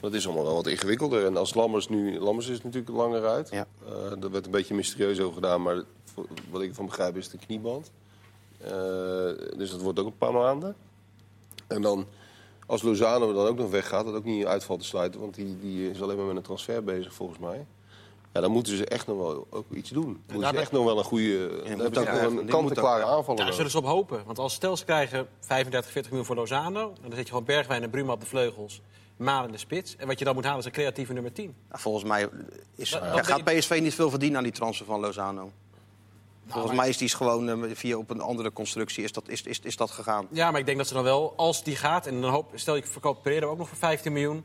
Dat is allemaal wel wat ingewikkelder. En als Lammers nu... Lammers is natuurlijk langer uit. Ja. Uh, daar werd een beetje mysterieus over gedaan. Maar wat ik van begrijp is de knieband. dus dat wordt ook een paar maanden. En dan als Lozano dan ook nog weggaat, dat ook niet uitval te sluiten. Want die, die is alleen maar met een transfer bezig volgens mij. Ja, dan moeten ze echt nog wel ook iets doen. Dan moeten ze echt nog wel een goede... Ja, ze nog een kant-en-klare aanvaller. Daar zullen ze op hopen. Want als stel ze krijgen 35, 40 miljoen voor Lozano... dan zet je gewoon Bergwijn en Bruma op de vleugels. Maal in de spits. En wat je dan moet halen is een creatieve nummer 10. Nou, volgens mij is, ja, gaat PSV niet veel verdienen aan die transfer van Lozano. Volgens nou, mij is die gewoon uh, via op een andere constructie is dat, is, is, is dat gegaan. Ja, maar ik denk dat ze dan wel, als die gaat... en dan hoop, stel ik verkoop Pereira ook nog voor 15 miljoen...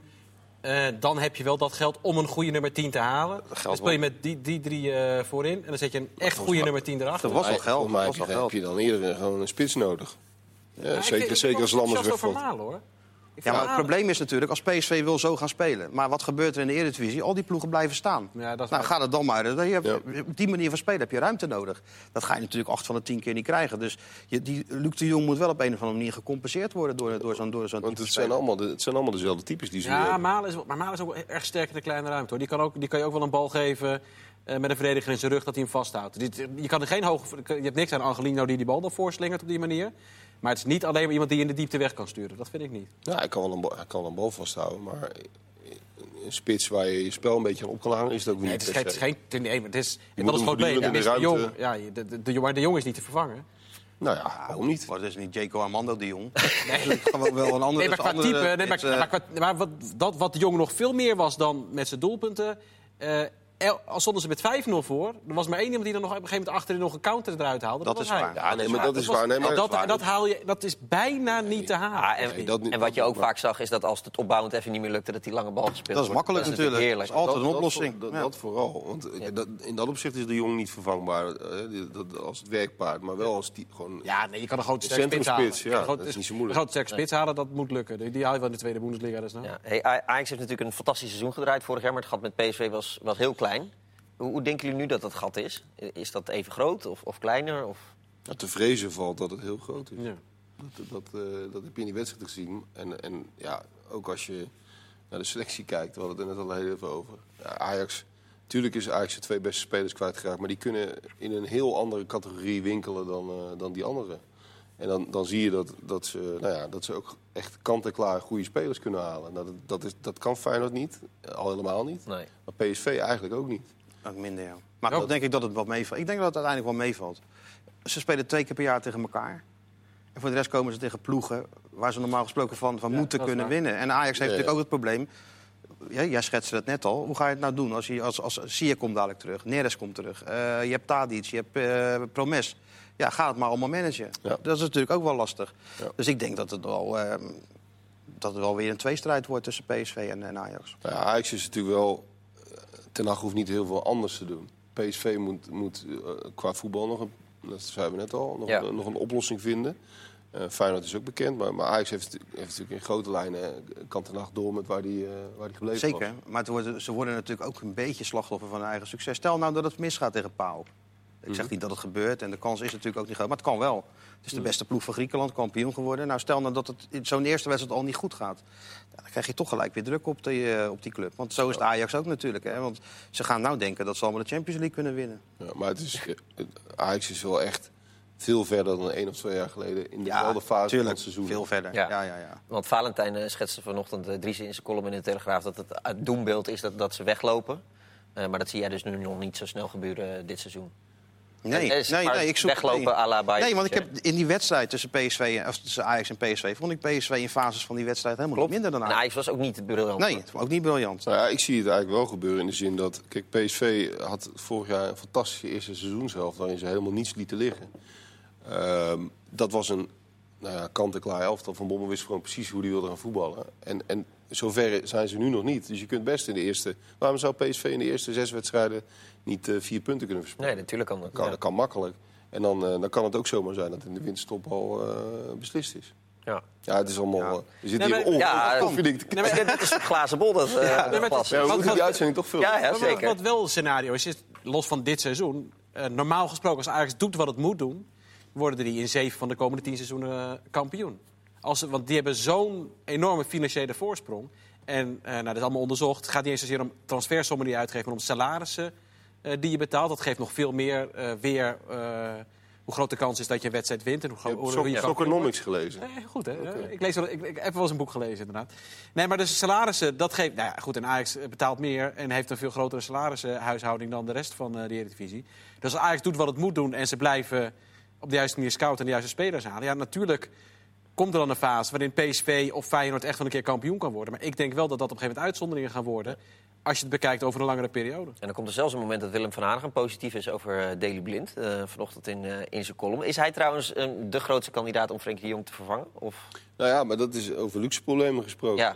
Uh, dan heb je wel dat geld om een goede nummer 10 te halen. Dan speel je met die, die drie uh, voorin en dan zet je een echt goede nummer 10 erachter. Dat was al geld. Maar heb je dan eerder gewoon een spits nodig. Ja, ja, zeker, zeker als Lammers wegvalt. hoor. Ja, maar het probleem is natuurlijk, als PSV wil zo gaan spelen... maar wat gebeurt er in de Eredivisie? Al die ploegen blijven staan. Ja, dat nou, ga het dan maar. Je hebt, Op die manier van spelen heb je ruimte nodig. Dat ga je natuurlijk acht van de tien keer niet krijgen. Dus je, die, Luc de Jong moet wel op een of andere manier gecompenseerd worden... door, door zo'n door zo'n Want het zijn, allemaal de, het zijn allemaal dezelfde types die ze Ja, Malen is, maar Malen is ook erg sterk in de kleine ruimte. Hoor. Die, kan ook, die kan je ook wel een bal geven... Uh, met een verdediger in zijn rug dat hij hem vasthoudt. Je, kan er geen hoge, je hebt niks aan Angelino die die bal dan voorslingert op die manier. Maar het is niet alleen maar iemand die in de diepte weg kan sturen. Dat vind ik niet. Ja, hij kan wel een, hij kan een bal vasthouden. Maar een spits waar je je spel een beetje aan op kan hangen, is het ook niet. Nee, het is, geen, het is geen. Nee, het is, en dat is gewoon beter. De, jong, ja, de, de, de, de jong is niet te vervangen. Nou ja, waarom niet? Maar dat is niet Jaco Armando de Jong. *laughs* nee. Gewoon wel een andere... Nee, maar qua type... Nee, maar, maar, maar, wat, dat, wat de Jong nog veel meer was dan met zijn doelpunten... Uh, als stonden ze met 5-0 voor, er was maar één iemand die dan nog op een gegeven moment achterin nog een counter eruit haalde. Dat, dat is waar. Ja, nee, maar dat is waar. Nee, maar dat, dat, haal je, dat is bijna niet te halen. Ja, en, en, wat je ook vaak zag, is dat als het opbouwend even niet meer lukte, dat die lange bal gespeeld Dat is makkelijk dat is natuurlijk. Heerlijk. Dat is altijd een oplossing. Dat, dat, vooral. Want in dat opzicht is de jong niet vervangbaar als het werkpaard, maar wel als die gewoon. Ja, nee, je kan een grote sterke spits halen. Ja, dat is niet zo moeilijk. Een grote spits halen, dat moet lukken. Die haal je wel in de tweede Bundesliga. Dus nou. Ajax heeft natuurlijk een fantastisch seizoen gedraaid vorig jaar, maar het gat met PSV was, was heel klein. Hoe, hoe denken jullie nu dat dat gat is? Is dat even groot of, of kleiner? Of? Ja, te vrezen valt dat het heel groot is. Ja. Dat, dat, uh, dat heb je in die wedstrijd gezien. En, en ja, ook als je naar de selectie kijkt, we hadden het er net al heel even over. Ja, Ajax, natuurlijk is Ajax de twee beste spelers kwijtgeraakt, maar die kunnen in een heel andere categorie winkelen dan, uh, dan die anderen. En dan, dan zie je dat, dat, ze, nou ja, dat ze ook echt kant-en-klaar goede spelers kunnen halen. Nou, dat, dat, is, dat kan Feyenoord niet, al helemaal niet. Nee. Maar PSV eigenlijk ook niet. Ook minder, ja. Maar dan denk ik dat het wat meevalt. Ik denk dat het uiteindelijk wel meevalt. Ze spelen twee keer per jaar tegen elkaar. En voor de rest komen ze tegen ploegen waar ze normaal gesproken van, van moeten kunnen winnen. En Ajax heeft natuurlijk ook het probleem. Ja, jij schetste het net al. Hoe ga je het nou doen als, je, als, als Sia komt dadelijk terug, Neres komt terug, uh, je hebt Tadic, je hebt uh, Promes. Ja, ga het maar allemaal managen. Dat is natuurlijk ook wel lastig. Dus ik denk dat het wel... Uh, dat het wel weer een tweestrijd wordt tussen PSV en, en Ajax. Nou ja, Ajax is natuurlijk wel... eh, Ten Hag hoeft niet heel veel anders te doen. PSV moet, moet eh, qua voetbal nog een, dat zeiden we net al, nog, Ja. een, nog een oplossing vinden. Eh Feyenoord is ook bekend, maar, maar Ajax heeft, heeft natuurlijk in grote lijnen eh, kant en nacht door met waar die, eh, waar die gebleven was. Zeker, maar het worden, ze worden natuurlijk ook een beetje slachtoffer van hun eigen succes. Stel nou dat het misgaat tegen Paal. Ik zeg niet dat het gebeurt en de kans is natuurlijk ook niet groot, maar het kan wel. Het is de beste ploeg van Griekenland, kampioen geworden. Nou, stel nou dat het in zo'n eerste wedstrijd al niet goed gaat. Ja, dan krijg je toch gelijk weer druk op die, eh, op die club. Want zo is het Ajax ook natuurlijk. Hè? Want ze gaan nou denken dat ze allemaal de Champions League kunnen winnen. Ja, maar het is, eh, Ajax is wel echt veel verder dan één of twee jaar geleden in dezelfde fase van tuurlijk, het seizoen. veel verder. Ja. Ja. Ja, ja, Want Valentijn eh, schetste vanochtend eh, Dries in zijn column in de Telegraaf... dat het, doembeeld is dat, dat ze weglopen. Eh, maar dat zie jij dus nu nog niet zo snel gebeuren dit seizoen. Nee, is nee, maar nee, ik zoek weglopen nee. à la. Nee, want ik heb in die wedstrijd tussen, PSV, en- of tussen Ajax en PSV... vond ik PSV in fases van die wedstrijd helemaal Klopt. niet minder dan En Ajax. Ajax was ook niet briljant. Nee, het was ook niet briljant. Nou ja, ik zie het eigenlijk wel gebeuren in de zin dat... Kijk, PSV had vorig jaar een fantastische eerste seizoenshelft... waarin ze helemaal niets lieten liggen. Ehm, dat was een nou ja, kant-en-klaar elftal. Van Bommel wist gewoon precies hoe hij wilde gaan voetballen. En, en zover zijn ze nu nog niet. Dus je kunt best in de eerste... Waarom zou PSV in de eerste zes wedstrijden niet eh, vier punten kunnen verspreiden? Nee, natuurlijk kan dat. Dat kan, Ja. dat kan makkelijk. En dan, eh, dan kan het ook zomaar zijn dat in de winterstop al eh, beslist is. Ja. Ja, het is allemaal... Ja. Je zit Nee, hier Ja, Nee, maar dit is een glazen bol, dat eh nee, maar. Ja, we Wat- moeten die uitzending toch veel. Ja, ja, zeker. Wat wel een scenario is, is, los van dit seizoen... eh, normaal gesproken, als Ajax doet wat het moet doen... worden die in zeven van de komende tien seizoenen kampioen. Als, want die hebben zo'n enorme financiële voorsprong. En eh, nou, dat is allemaal onderzocht. Het gaat niet eens zozeer om transfersommen die je uitgeeft... maar om salarissen eh, die je betaalt. Dat geeft nog veel meer eh, weer... eh, hoe groot de kans is dat je een wedstrijd wint. En hoe, groot je. Soccernomics gelezen. Nee, goed, hè? Ik, lees wel, ik, ik heb wel eens een boek gelezen, inderdaad. Nee, maar de salarissen, dat geeft... Nou ja, goed, en Ajax betaalt meer en heeft een veel grotere salarishuishouding dan de rest van eh, de Eredivisie. Dus als Ajax doet wat het moet doen en ze blijven op de juiste manier scouten en de juiste spelers halen... Ja, natuurlijk komt er dan een fase waarin PSV of Feyenoord echt wel een keer kampioen kan worden. Maar ik denk wel dat dat op een gegeven moment uitzonderingen gaan worden... als je het bekijkt over een langere periode. En dan komt er zelfs een moment dat Willem van Hanegem positief is over eh, Daley Blind. eh, vanochtend in, eh, in zijn column. Is hij trouwens de grootste kandidaat om Frenkie de Jong te vervangen? Of... Nou ja, maar dat is over luxe problemen gesproken. Ja.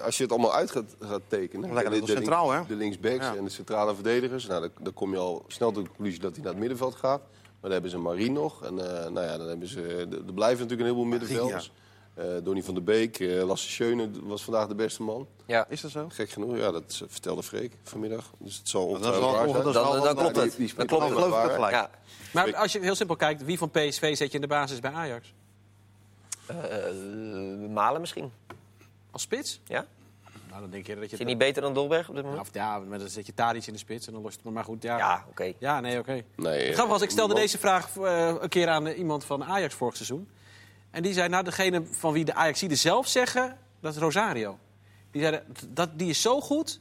Als je het allemaal uit gaat, gaat tekenen... Lekker de, centraal, hè? De linksbacks Ja. en de centrale verdedigers... Nou, dan, dan kom je al snel tot de conclusie dat hij naar het middenveld gaat. Maar dan hebben ze Marie nog. En eh, nou ja, dan hebben ze... Er er blijven natuurlijk een heleboel middenvelders. Eh Donny van der Beek, eh Lasse Schöne was vandaag de beste man. Ja. Is dat zo? Gek genoeg, ja, dat vertelde Freek vanmiddag. Dus het zal ongetwijfeld waar zijn. Dan, wel- dan klopt die- het. die Dan spreekt klopt Dan het. geloof ik gelijk. Ja. Maar als je heel simpel kijkt, wie van PSV zet je in de basis bij Ajax? Eh, eh, Malen misschien. Als spits? Ja? Nou, dan denk je dat je... Is hij niet beter dan Dolberg op dit Ja, moment? of, ja, maar dan zet je Tadic in de spits en dan lost het maar goed. Ja, Ja, oké. Ja, nee, oké. Nee, grappige was, ik stelde man- deze vraag eh, een keer aan eh, iemand van Ajax vorig seizoen. En die zei, nou, degene van wie de Ajaxiden zelf zeggen, dat is Rosario. Die zeiden, dat, die is zo goed,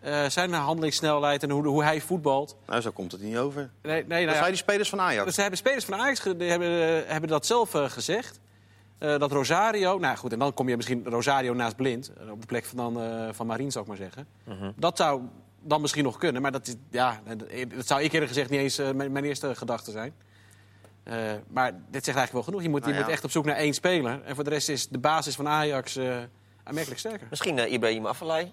eh, zijn handelingssnelheid en hoe, hoe hij voetbalt. Nou, zo komt het niet over. Nee, nee, nou ja, zijn die spelers van Ajax. dus ze hebben spelers van Ajax ge- die hebben, eh, hebben dat zelf eh, gezegd. Eh, dat Rosario, nou goed, en dan kom je misschien Rosario naast Blind. eh, op de plek van, dan, eh, van Marien, zou ik maar zeggen. Dat zou dan misschien nog kunnen, maar dat, is, ja, dat zou ik eerder gezegd niet eens mijn, mijn eerste gedachte zijn. Maar dit zegt eigenlijk wel genoeg. Je moet, je Nou ja. moet echt op zoek naar één speler. En voor de rest is de basis van Ajax aanmerkelijk sterker. Misschien Ibrahim Afellay.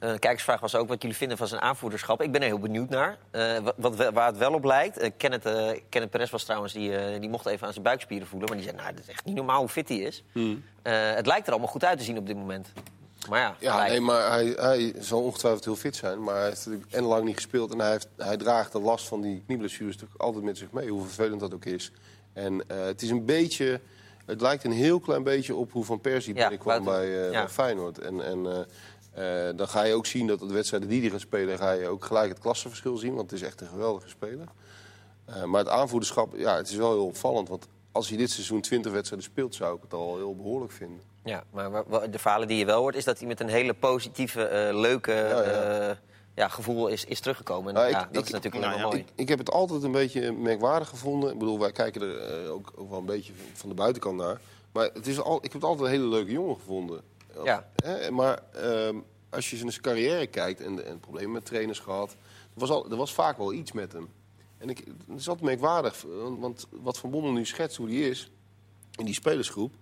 Eh een kijkersvraag was ook wat jullie vinden van zijn aanvoerderschap. Ik ben er heel benieuwd naar. Eh, wat, wat, waar het wel op lijkt. eh Kenneth, eh, Kenneth Perez was trouwens, die, eh, die mocht even aan zijn buikspieren voelen. Maar die zei, nou, dat is echt niet normaal hoe fit hij is. Eh, het lijkt er allemaal goed uit te zien op dit moment. Maar ja, Ja, nee, maar hij, hij zal ongetwijfeld heel fit zijn. Maar hij heeft natuurlijk en lang niet gespeeld. En hij, heeft, hij draagt de last van die knieblessures natuurlijk altijd met zich mee. Hoe vervelend dat ook is. En eh, het is een beetje... Het lijkt een heel klein beetje op hoe Van Persie Ja, binnenkwam buiten- bij, eh, ja. bij Feyenoord. En, en eh, eh, dan ga je ook zien dat de wedstrijden die hij gaat spelen... ga je ook gelijk het klassenverschil zien. Want het is echt een geweldige speler. Eh, maar het aanvoerderschap, ja, het is wel heel opvallend. Want als hij dit seizoen 20 wedstrijden speelt... zou ik het al heel behoorlijk vinden. Ja, maar de verhalen die je wel hoort, is dat hij met een hele positieve, eh, leuke Ja, ja. eh, ja, gevoel is, is teruggekomen. En, Nou, ik- ja, dat ik- is natuurlijk nou mooi. Ik, ik heb het altijd een beetje merkwaardig gevonden. Ik bedoel, wij kijken er eh, ook, ook wel een beetje van de buitenkant naar. Maar het is al, ik heb het altijd een hele leuke jongen gevonden. Ja. Hè, maar ehm, als je zijn carrière kijkt en, en problemen met trainers gehad... Er was, al, er was vaak wel iets met hem. En ik, het is altijd merkwaardig. Want, wat Van Bommel nu schetst hoe die is... in die spelersgroep...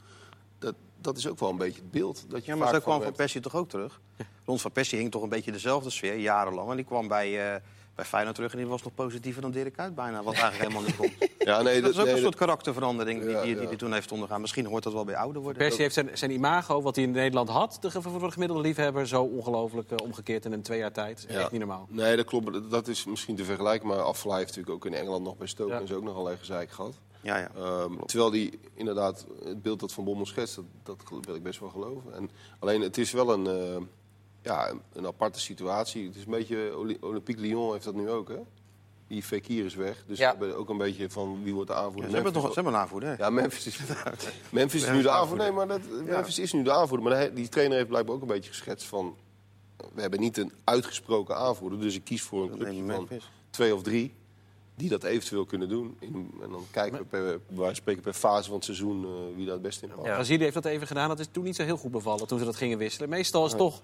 Dat, dat is ook wel een beetje het beeld. Dat je Ja, maar zo kwam van. Persie toch ook terug? Rond Van Persie hing toch een beetje dezelfde sfeer, jarenlang. En die kwam bij, eh bij Feyenoord terug en die was nog positiever dan Dirk Kuyt bijna. Wat eigenlijk helemaal niet *laughs* kon. Ja, nee, Dat is ook nee, een soort karakterverandering die Ja, die, die, ja. die toen heeft ondergaan. Misschien hoort dat wel bij ouder worden. Persie heeft zijn, zijn imago, wat hij in Nederland had, de, voor de gemiddelde liefhebber, zo ongelooflijk eh, omgekeerd in een twee jaar tijd. Dat is Ja. echt niet normaal. Nee, dat klopt. Dat- is misschien te vergelijken. Maar Afvlaai heeft natuurlijk ook in Engeland nog bij Stoke Ja. en zo ook nog allerlei gezeik gehad. Ja, ja. Ehm, terwijl die inderdaad, het beeld dat Van Bommel schetst, dat, dat wil ik best wel geloven. En, alleen het is wel een, eh, ja, een, aparte situatie. Het is een beetje, Olympique Lyon heeft dat nu ook, hè? Die Fekir is weg. Dus Ja. we hebben ook een beetje van wie wordt de aanvoerder. ze hebben toch ze hebben een aanvoerder. hè? Ja, Memphis is, *laughs* Memphis is nu de aanvoerder. Nee, maar dat, Memphis is nu de aanvoerder. Maar die trainer heeft blijkbaar ook een beetje geschetst van... We hebben niet een uitgesproken aanvoerder. Dus ik kies voor een clubje van twee of drie... die dat eventueel kunnen doen. In, en dan kijken we per, van spreken per fase van het seizoen... eh, wie daar het beste in past. Ja. Brazilië heeft dat even gedaan. Dat is toen niet zo heel goed bevallen toen ze dat gingen wisselen. Meestal is het toch.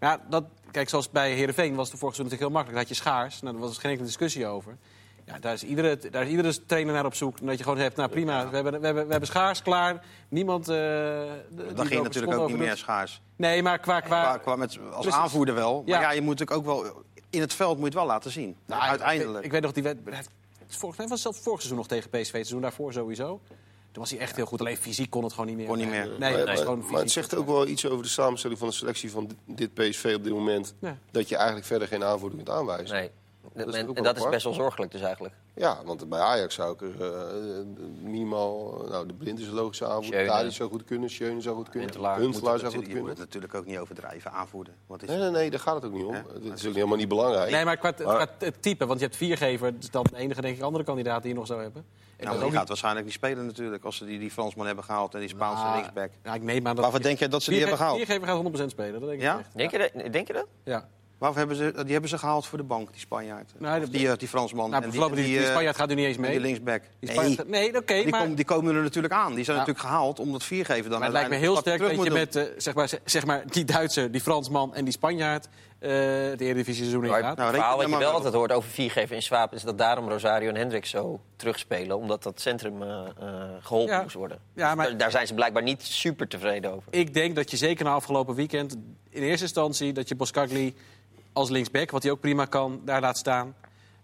Ja, dat, kijk, zoals bij Heerenveen was het de vorige seizoen natuurlijk heel makkelijk. Daar had je schaars. Nou, daar was geen enkele discussie over. Ja, daar, is iedere, daar is iedere trainer naar op zoek. En dat je gewoon hebt, nou prima, we hebben, we hebben, we hebben schaars klaar. Niemand. eh, de- die Dat er ging natuurlijk ook niet meer schaars. Nee, maar qua. qua, Qua, qua met, als Precies. aanvoerder wel. Maar Ja. ja, je moet natuurlijk ook wel... In het veld moet je het wel laten zien. Nou, Uiteindelijk. Ik, ik weet nog, die wed- hij heeft- volgens mij was het zelfs vorig seizoen nog tegen PSV. Het seizoen daarvoor sowieso. Toen was hij echt heel goed. Alleen fysiek kon het gewoon niet meer. Kon niet meer. Nee, maar, het maar- is gewoon maar het zegt ook wel iets over de samenstelling van de selectie van dit- PSV op dit moment. Dat je eigenlijk verder geen aanvoerder kunt aanwijzen. Nee. Dat is en en dat is best wel zorgelijk dus eigenlijk. Ja, want bij Ajax zou ik er eh, minimaal... Nou, de Blind is een logische aanvoerder. Tadic zou goed kunnen. Schöne zou goed kunnen. Huntelaar. Huntelaar zou goed het, je moet kunnen. het natuurlijk ook niet overdrijven. Aanvoerder. Wat is Nee, nee, nee, daar gaat het ook niet om. Hè? Het is ook helemaal niet belangrijk. Nee, maar qua, Maar- qua het type, want je hebt viergever, dat is dan de enige denk ik andere kandidaat die je nog zou hebben. En Nou, dat die gaat waarschijnlijk niet spelen natuurlijk. Als ze die, die Fransman hebben gehaald en die Spaanse Ah, linksback. Ja, ik neem aan dat. Denk je dat ze die hebben gehaald? Viergever gaat 100% spelen, dat denk ik Ja? echt. Denk je dat? Denk je dat? Ja. Waarvoor hebben ze, die hebben ze gehaald voor de bank, die Spanjaard. Nou, Of die, eh, die Fransman. Nou, en voorlopig die, die, eh, Spanjaard gaat nu niet eens en mee. die linksback. Die nee, Spanjaard- nee, oké, die, maar, kom- die komen er natuurlijk aan. Die zijn Ja. natuurlijk gehaald omdat viergever dan maar het lijkt me heel sterk dat je met eh, zeg, maar, zeg maar, die Duitser, die Fransman en die Spanjaard eh het Eredivisie seizoen ingaat. Nou, het verhaal wat je er wel maar altijd hoort over viergever in Swaap... is dat daarom Rosario en Hendrik zo terugspelen. Omdat dat centrum eh, eh, geholpen Ja. moest worden. Ja, maar- Daar- Daar zijn ze blijkbaar niet super tevreden over. Ik denk dat je zeker na afgelopen weekend in eerste instantie dat je Boskagli als linksback, wat hij ook prima kan, daar laat staan.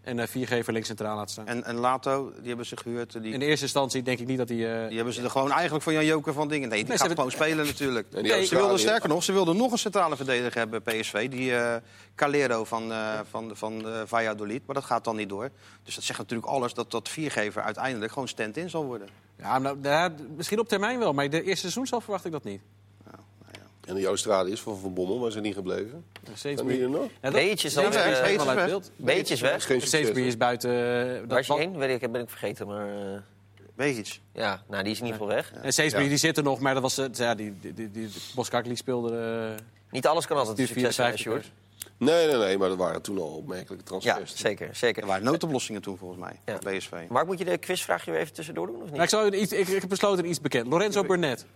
En eh viergever links centraal laat staan. En, en Lato, die hebben ze gehuurd. Die, In de eerste instantie denk ik niet dat hij... eh, die hebben ze er gewoon eigenlijk van Jan Joker van dingen. Nee, die Nee, ze gaat hebben- gewoon spelen natuurlijk. Nee, Ze wilden sterker nog, ze wilden nog een centrale verdediger hebben, PSV. Die eh, Calero van, eh van, van eh, Valladolid. Maar dat gaat dan niet door. Dus dat zegt natuurlijk alles dat dat viergever uiteindelijk gewoon stand-in zal worden. Ja, nou, ja, misschien op termijn wel, maar de eerste seizoen zelf verwacht ik dat niet. En die Australiërs van Van Bommel, waar zijn die gebleven? Steeds Zijn die er nog? Ja, dat- Beetjes is eh, Beetjes uit weg. Beetjes. Sainsbury is buiten... eh, dat Waar is je heen? Weet ik, ben ik vergeten. Maar eh, Begic. ja, nou, die is in ieder geval weg. En Sainsbury Ja. die zit er nog, maar dat was, eh, ja, die, die, die, die Boskakli speelde... eh, Niet alles kan altijd een succes zijn, Sjoerd. Nee, nee, nee, maar dat waren toen al opmerkelijke Ja, transfers. zeker. zeker. Er waren noodoplossingen toen volgens mij, Ja. bij PSV. Mark, moet je de quizvraagje weer even tussendoor doen, of Nou, niet? ik, zou iets, ik, ik heb besloten iets bekend. Lorenzo Burnett.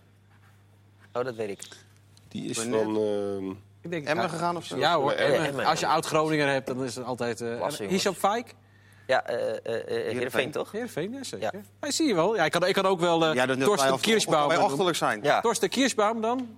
Oh, dat weet ik. Die is Wanneer? van... ehm, Ik denk, Emmen ja, gegaan of zo? Ja hoor, als je oud-Groninger hebt, dan is het altijd... eh en jongens. Hisham Faik? Ja, eh eh eh Heerenveen, toch? Heerenveen, ja, zeker. Ja. Hij zie je wel. Ja, ik, kan, ik kan ook wel eh Ja, Torsten wij noemen. achterlijk zijn. Ja. Torsten Kirschbaum dan?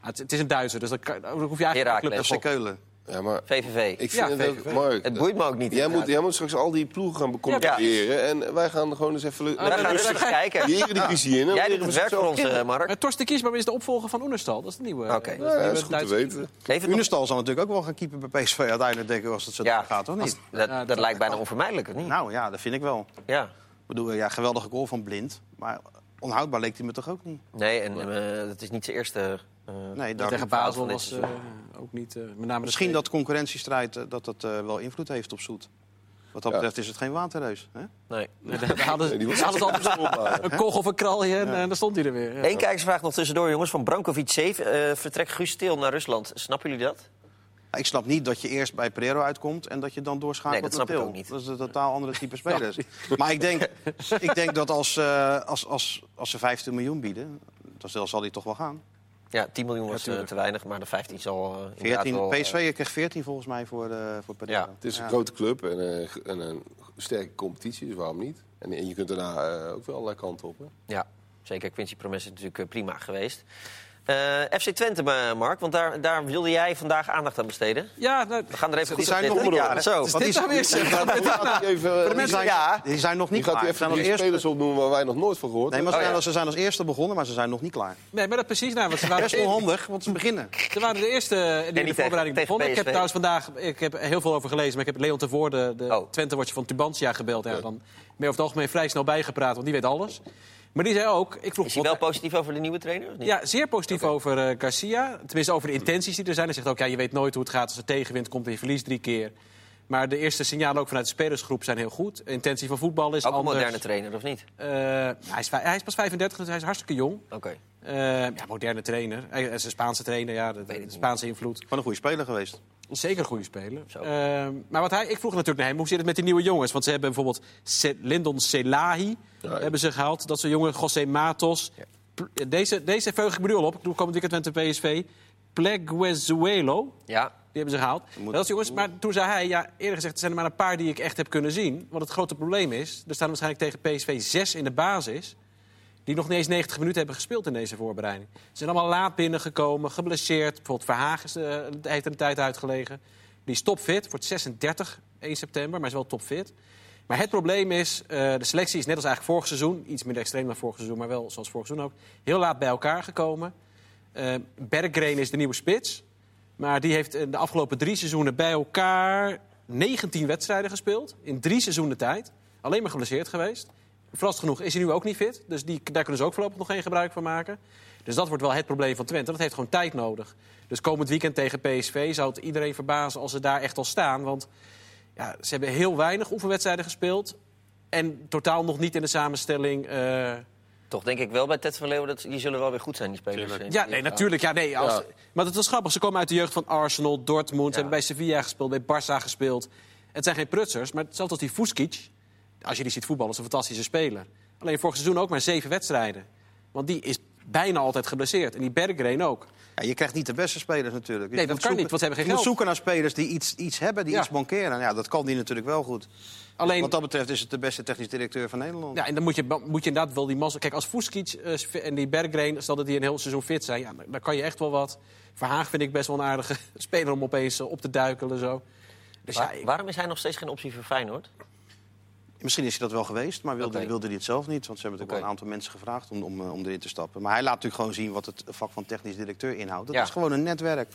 Ah, het, het is een Duitser, dus dan, kan, dan hoef je eigenlijk geen Heracles. club FC te Keulen. Ja, maar VVV. ik Ja, vind het ook... Mark, Het boeit me ook niet. jij, moet, jij moet straks al die ploegen gaan becommentariëren. En wij gaan gewoon eens even... We gaan rustig ja. kijken. Die Eredivisie in. Jij doet het werk voor ons, eh. Mark. Maar Torsten Kirschbaum is de opvolger van Oenerstal. Dat is de nieuwe. Oké. dat Ja, dat is goed te weten. Even Unestal zal natuurlijk ook wel gaan keeper bij PSV uiteindelijk, denk ik, als het zo Ja, gaat, toch niet? dat dat- lijkt bijna onvermijdelijk, of niet? Nou ja, dat vind ik wel. Ja. Ik bedoel, ja, geweldige goal van Blind. Maar onhoudbaar leek hij me toch ook niet? Nee, en eh, het is niet zijn eerste... eh, Nee, tegen Basel was eh, seizoen. ook niet... eh, met name misschien dat concurrentiestrijd dat dat eh, wel invloed heeft op Zoet. Wat dat Ja. betreft is het geen waterreus. Hè? Nee. Nee, daar hadden, *laughs* Nee, die hadden altijd opbouwen. een kogel of een kralje en dan stond hij er weer. Ja. Eén kijkersvraag nog tussendoor, jongens. Van Brankovic 7. eh vertrekt Guus Stil naar Rusland. Snappen jullie dat? Ik snap niet dat je eerst bij Pereiro uitkomt en dat je dan doorschakelt Nee, dat naar snap ik ook niet. Dat is een totaal andere type *laughs* spelers. Maar ik denk, ik denk dat als, eh, als, als, als ze 15 miljoen bieden, dan zal- hij toch wel gaan. Ja, 10 miljoen was eh, te weinig, maar de 15 zal eh, inderdaad 14, wel... eh, PSV kreeg 14 volgens mij voor, eh voor Pereiro. Ja, Het is een Ja. grote club en, eh, en een sterke competitie, dus waarom niet? En, en je kunt daarna eh, ook wel allerlei kanten op. Hè? ja. Zeker, Quincy Promes is natuurlijk eh, prima geweest. Eh, FC Twente, eh, Mark, want daar, daar wilde jij vandaag aandacht aan besteden. Ja, nou, We gaan er even goed op zijn zitten. nog Ja, zo. wat is dit weer? Die die zijn, Ja. die zijn nog niet gaat klaar. Ze zijn even als die eerste, spelers opnoemen waar wij nog nooit van gehoord nee, maar hebben. ze, Oh, zijn, ja. als- ze zijn als eerste begonnen, maar ze zijn nog niet klaar. Nee, maar dat precies. Nou, want ze waren, Best onhandig, want ze beginnen. ze waren de eerste die in de voorbereiding begonnen. Ik heb trouwens vandaag ik heb er heel veel over gelezen. Maar ik heb Leon ten Voorde, de Oh. Twente-watcher van Tubantia, gebeld. Ja, dan ben je over het algemeen vrij snel bijgepraat, want die weet alles. Maar die zei ook... Ik vroeg Is hij wel positief over de nieuwe trainer? Of niet? Ja, zeer positief over eh, Garcia. Tenminste, over de intenties die er zijn. Hij zegt ook, ja, je weet nooit hoe het gaat als er tegenwind komt en je verliest drie keer. Maar de eerste signalen ook vanuit de spelersgroep zijn heel goed. De intentie van voetbal is Ook een moderne trainer, of niet? Eh, hij, is, hij is pas 35, dus hij is hartstikke jong. Oké. Eh, ja, moderne trainer. Hij is een Spaanse trainer, ja, de, de Spaanse invloed. Gewoon een goede speler geweest. Zeker een goede speler. Zo. Eh, maar wat hij, ik vroeg natuurlijk naar hem, hoe zit het met die nieuwe jongens? Want ze hebben bijvoorbeeld Lindon Selahi Ja. hebben ze gehaald. Dat is een jongen, José Matos. Deze, deze veug ik me nu al op. Ik doe komend weekend met de PSV. Pleguezuelo. Ja. Die hebben ze gehaald. Moet- Dat is jongens, maar toen zei hij, ja, eerder gezegd, er zijn er maar een paar die ik echt heb kunnen zien. Want het grote probleem is, er staan waarschijnlijk tegen PSV zes in de basis. Die nog niet eens 90 minuten hebben gespeeld in deze voorbereiding. Ze zijn allemaal laat binnengekomen, geblesseerd. Bijvoorbeeld Verhagen eh, heeft er een tijd uitgelegen. Die is topfit, wordt 36 1 september, maar is wel topfit. Maar het probleem is, eh, de selectie is net als eigenlijk vorig seizoen... iets minder extreem dan vorig seizoen, maar wel zoals vorig seizoen ook... heel laat bij elkaar gekomen. Eh Berggren is de nieuwe spits. Maar die heeft de afgelopen drie seizoenen bij elkaar 19 wedstrijden gespeeld. In drie seizoenen tijd. Alleen maar geblesseerd geweest. Verrast genoeg is hij nu ook niet fit. Dus die, daar kunnen ze ook voorlopig nog geen gebruik van maken. Dus dat wordt wel het probleem van Twente. Dat heeft gewoon tijd nodig. Dus komend weekend tegen PSV zou het iedereen verbazen als ze daar echt al staan. Want ja, ze hebben heel weinig oefenwedstrijden gespeeld. En totaal nog niet in de samenstelling. eh, Toch denk ik wel bij Ted van Leeuwen, dat die zullen wel weer goed zijn, die spelers. Ja, nee, natuurlijk. Ja, nee, als, Ja. Maar het was grappig. Ze komen uit de jeugd van Arsenal, Dortmund. Ze Ja. hebben bij Sevilla gespeeld, bij Barça gespeeld. Het zijn geen prutsers, maar zelfs als die Fuskic... als je die ziet voetballen, is een fantastische speler. Alleen vorig seizoen ook maar zeven wedstrijden. Want die is bijna altijd geblesseerd. En die Berggren ook. Ja, je krijgt niet de beste spelers natuurlijk. Je Nee, dat kan zoeken- niet, want ze hebben geen Je moet geld. zoeken naar spelers die iets, iets hebben, die Ja. iets mankeren. Ja, dat kan die natuurlijk wel goed. Alleen, Wat dat betreft is het de beste technisch directeur van Nederland. ja, en dan moet je, moet je inderdaad wel die massa... Kijk, als Fuskic eh, en die Berggren, stel dat die een heel seizoen fit zijn... Ja, dan, dan kan je echt wel wat. Verhaag vind ik best wel een aardige *laughs* speler om opeens eh, op te duikelen. Zo. Dus ja, Waar- ik- waarom is hij nog steeds geen optie voor Feyenoord? Misschien is hij dat wel geweest, maar wilde, wilde hij het zelf niet. Want ze hebben natuurlijk wel een aantal mensen gevraagd om, om, eh, om erin te stappen. Maar hij laat natuurlijk gewoon zien wat het vak van technisch directeur inhoudt. Dat Ja. is gewoon een netwerk.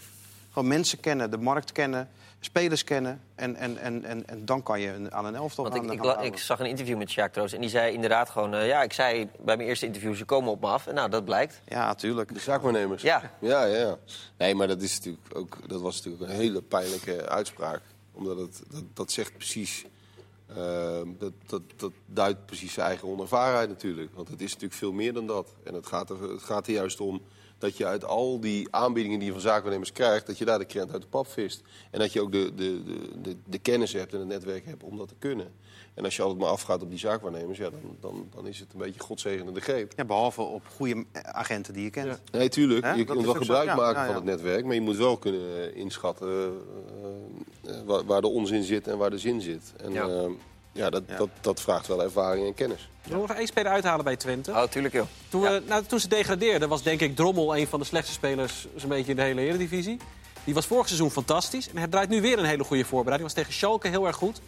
Gewoon mensen kennen, de markt kennen, spelers kennen. En, en, en, en, en dan kan je aan een elftal Want ik, ik, la- ik zag een interview met Sjaak Troost en die zei inderdaad gewoon... eh, ja, ik zei bij mijn eerste interview, ze komen op me af. En nou, dat blijkt. Ja, natuurlijk. De zaakwaarnemers. Ja. Ja, ja, ja. Nee, maar dat, is natuurlijk ook, dat was natuurlijk een hele pijnlijke uitspraak. Omdat het, dat, dat zegt precies... eh, dat, dat, dat duidt precies zijn eigen onervarenheid natuurlijk. Want het is natuurlijk veel meer dan dat. En het gaat, er, het gaat er juist om dat je uit al die aanbiedingen die je van zaakwaarnemers krijgt... dat je daar de krent uit de pap vist. En dat je ook de, de, de, de, de kennis hebt en het netwerk hebt om dat te kunnen. En als je altijd maar afgaat op die zaakwaarnemers... Ja, dan, dan, dan is het een beetje godzegenende greep. Ja, behalve op goede agenten die je kent. Ja. Nee, tuurlijk. Je kunt wel zo. gebruik Ja, maken ja, van het netwerk, maar je moet wel kunnen eh, inschatten eh, eh, waar, waar de onzin zit en waar de zin zit. En Ja. Ja, dat, Ja. Dat, dat vraagt wel ervaring en kennis. Zullen we nog één speler uithalen bij Twente? Oh, tuurlijk joh. Toen, we, nou, toen ze degradeerden was denk ik Drommel een van de slechtste spelers zo'n beetje in de hele Eredivisie. Die was vorig seizoen fantastisch. En hij draait nu weer een hele goede voorbereiding. Was tegen Schalke heel erg goed.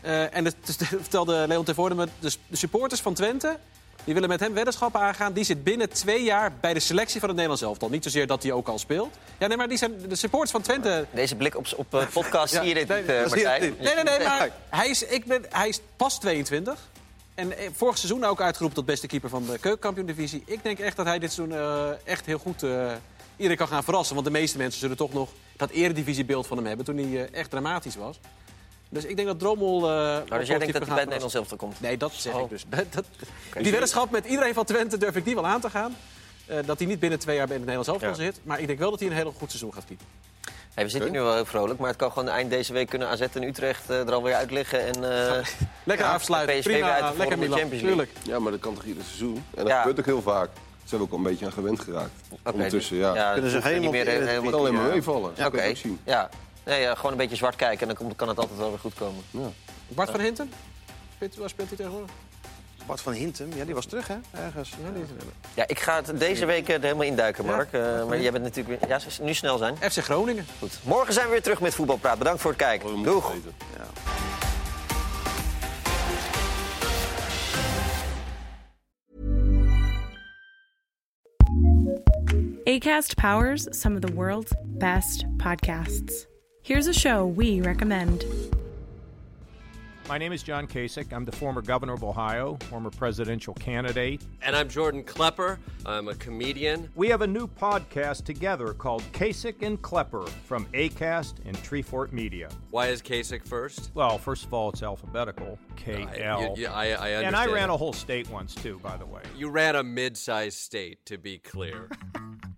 Eh, en het, het vertelde Leon Tevoorde me, de, de supporters van Twente... die willen met hem weddenschappen aangaan. Die zit binnen twee jaar bij de selectie van het Nederlands elftal. Niet zozeer dat hij ook al speelt. Ja, nee, maar die zijn, de supporters van Twente... Deze blik op, op eh, podcast Ja, zie je dit nee, niet, eh, Martijn. niet. Nee, nee, nee, maar hij is, ik ben, hij is pas 22. En eh, vorig seizoen ook uitgeroepen tot beste keeper van de keukenkampioen-divisie. Ik denk echt dat hij dit seizoen echt heel goed iedereen kan gaan verrassen. Want de meeste mensen zullen toch nog dat eredivisiebeeld van hem hebben... toen hij echt dramatisch was. Dus ik denk dat Drommel... eh, Maar dus jij denkt dat hij bij het Nederlands elftal komt? Nee, dat zeg Oh. ik dus. *laughs* Dat, dat- die weddenschap met iedereen van Twente durf ik niet wel aan te gaan. Eh, dat hij niet binnen twee jaar bij het Nederlands elftal Ja. zit. Maar ik denk wel dat hij een heel goed seizoen gaat kiepen. Hey, we zitten nu wel heel vrolijk, maar het kan gewoon eind deze week kunnen AZ en Utrecht eh, er alweer uit liggen. En, eh, Lekker Ja, afsluiten. PSV weer uit de lekker Milan. Champions League. Tuurlijk. Ja, maar dat kan toch ieder seizoen? En dat Ja. gebeurt ook heel vaak. Daar zijn we ook al een beetje aan gewend geraakt. oké, Ondertussen, ja. ja, Kunnen ze er helemaal niet meer helemaal kan alleen maar Ja. meevallen. Ook zien. ja. Nee, ja, gewoon een beetje zwart kijken en dan komt- kan het altijd wel weer goed komen. Ja. Bart van Hinten? Speelt, waar speelt hij tegenwoordig? Bart van Hintem, ja, die was terug, hè? Ergens. Ja, die... Ja, ik ga het deze week er helemaal induiken, Mark. Uh, maar jij bent natuurlijk weer... Ja, nu snel zijn. FC Groningen. Goed. Morgen zijn we weer terug met Voetbalpraat. Bedankt voor het kijken. Doeg. Ja. ACAST powers some of the world's best podcasts. Here's a show we recommend. My name is John Kasich. I'm the former governor of Ohio, former presidential candidate. And I'm Jordan Klepper. I'm a comedian. We have a new podcast together called Kasich and Klepper from ACAST and Treefort Media. Why is Kasich first? Well, first of all, it's alphabetical K L. Yeah, I, I, understand. And I ran a whole state once, too, by the way. You ran a mid sized state, to be clear. *laughs*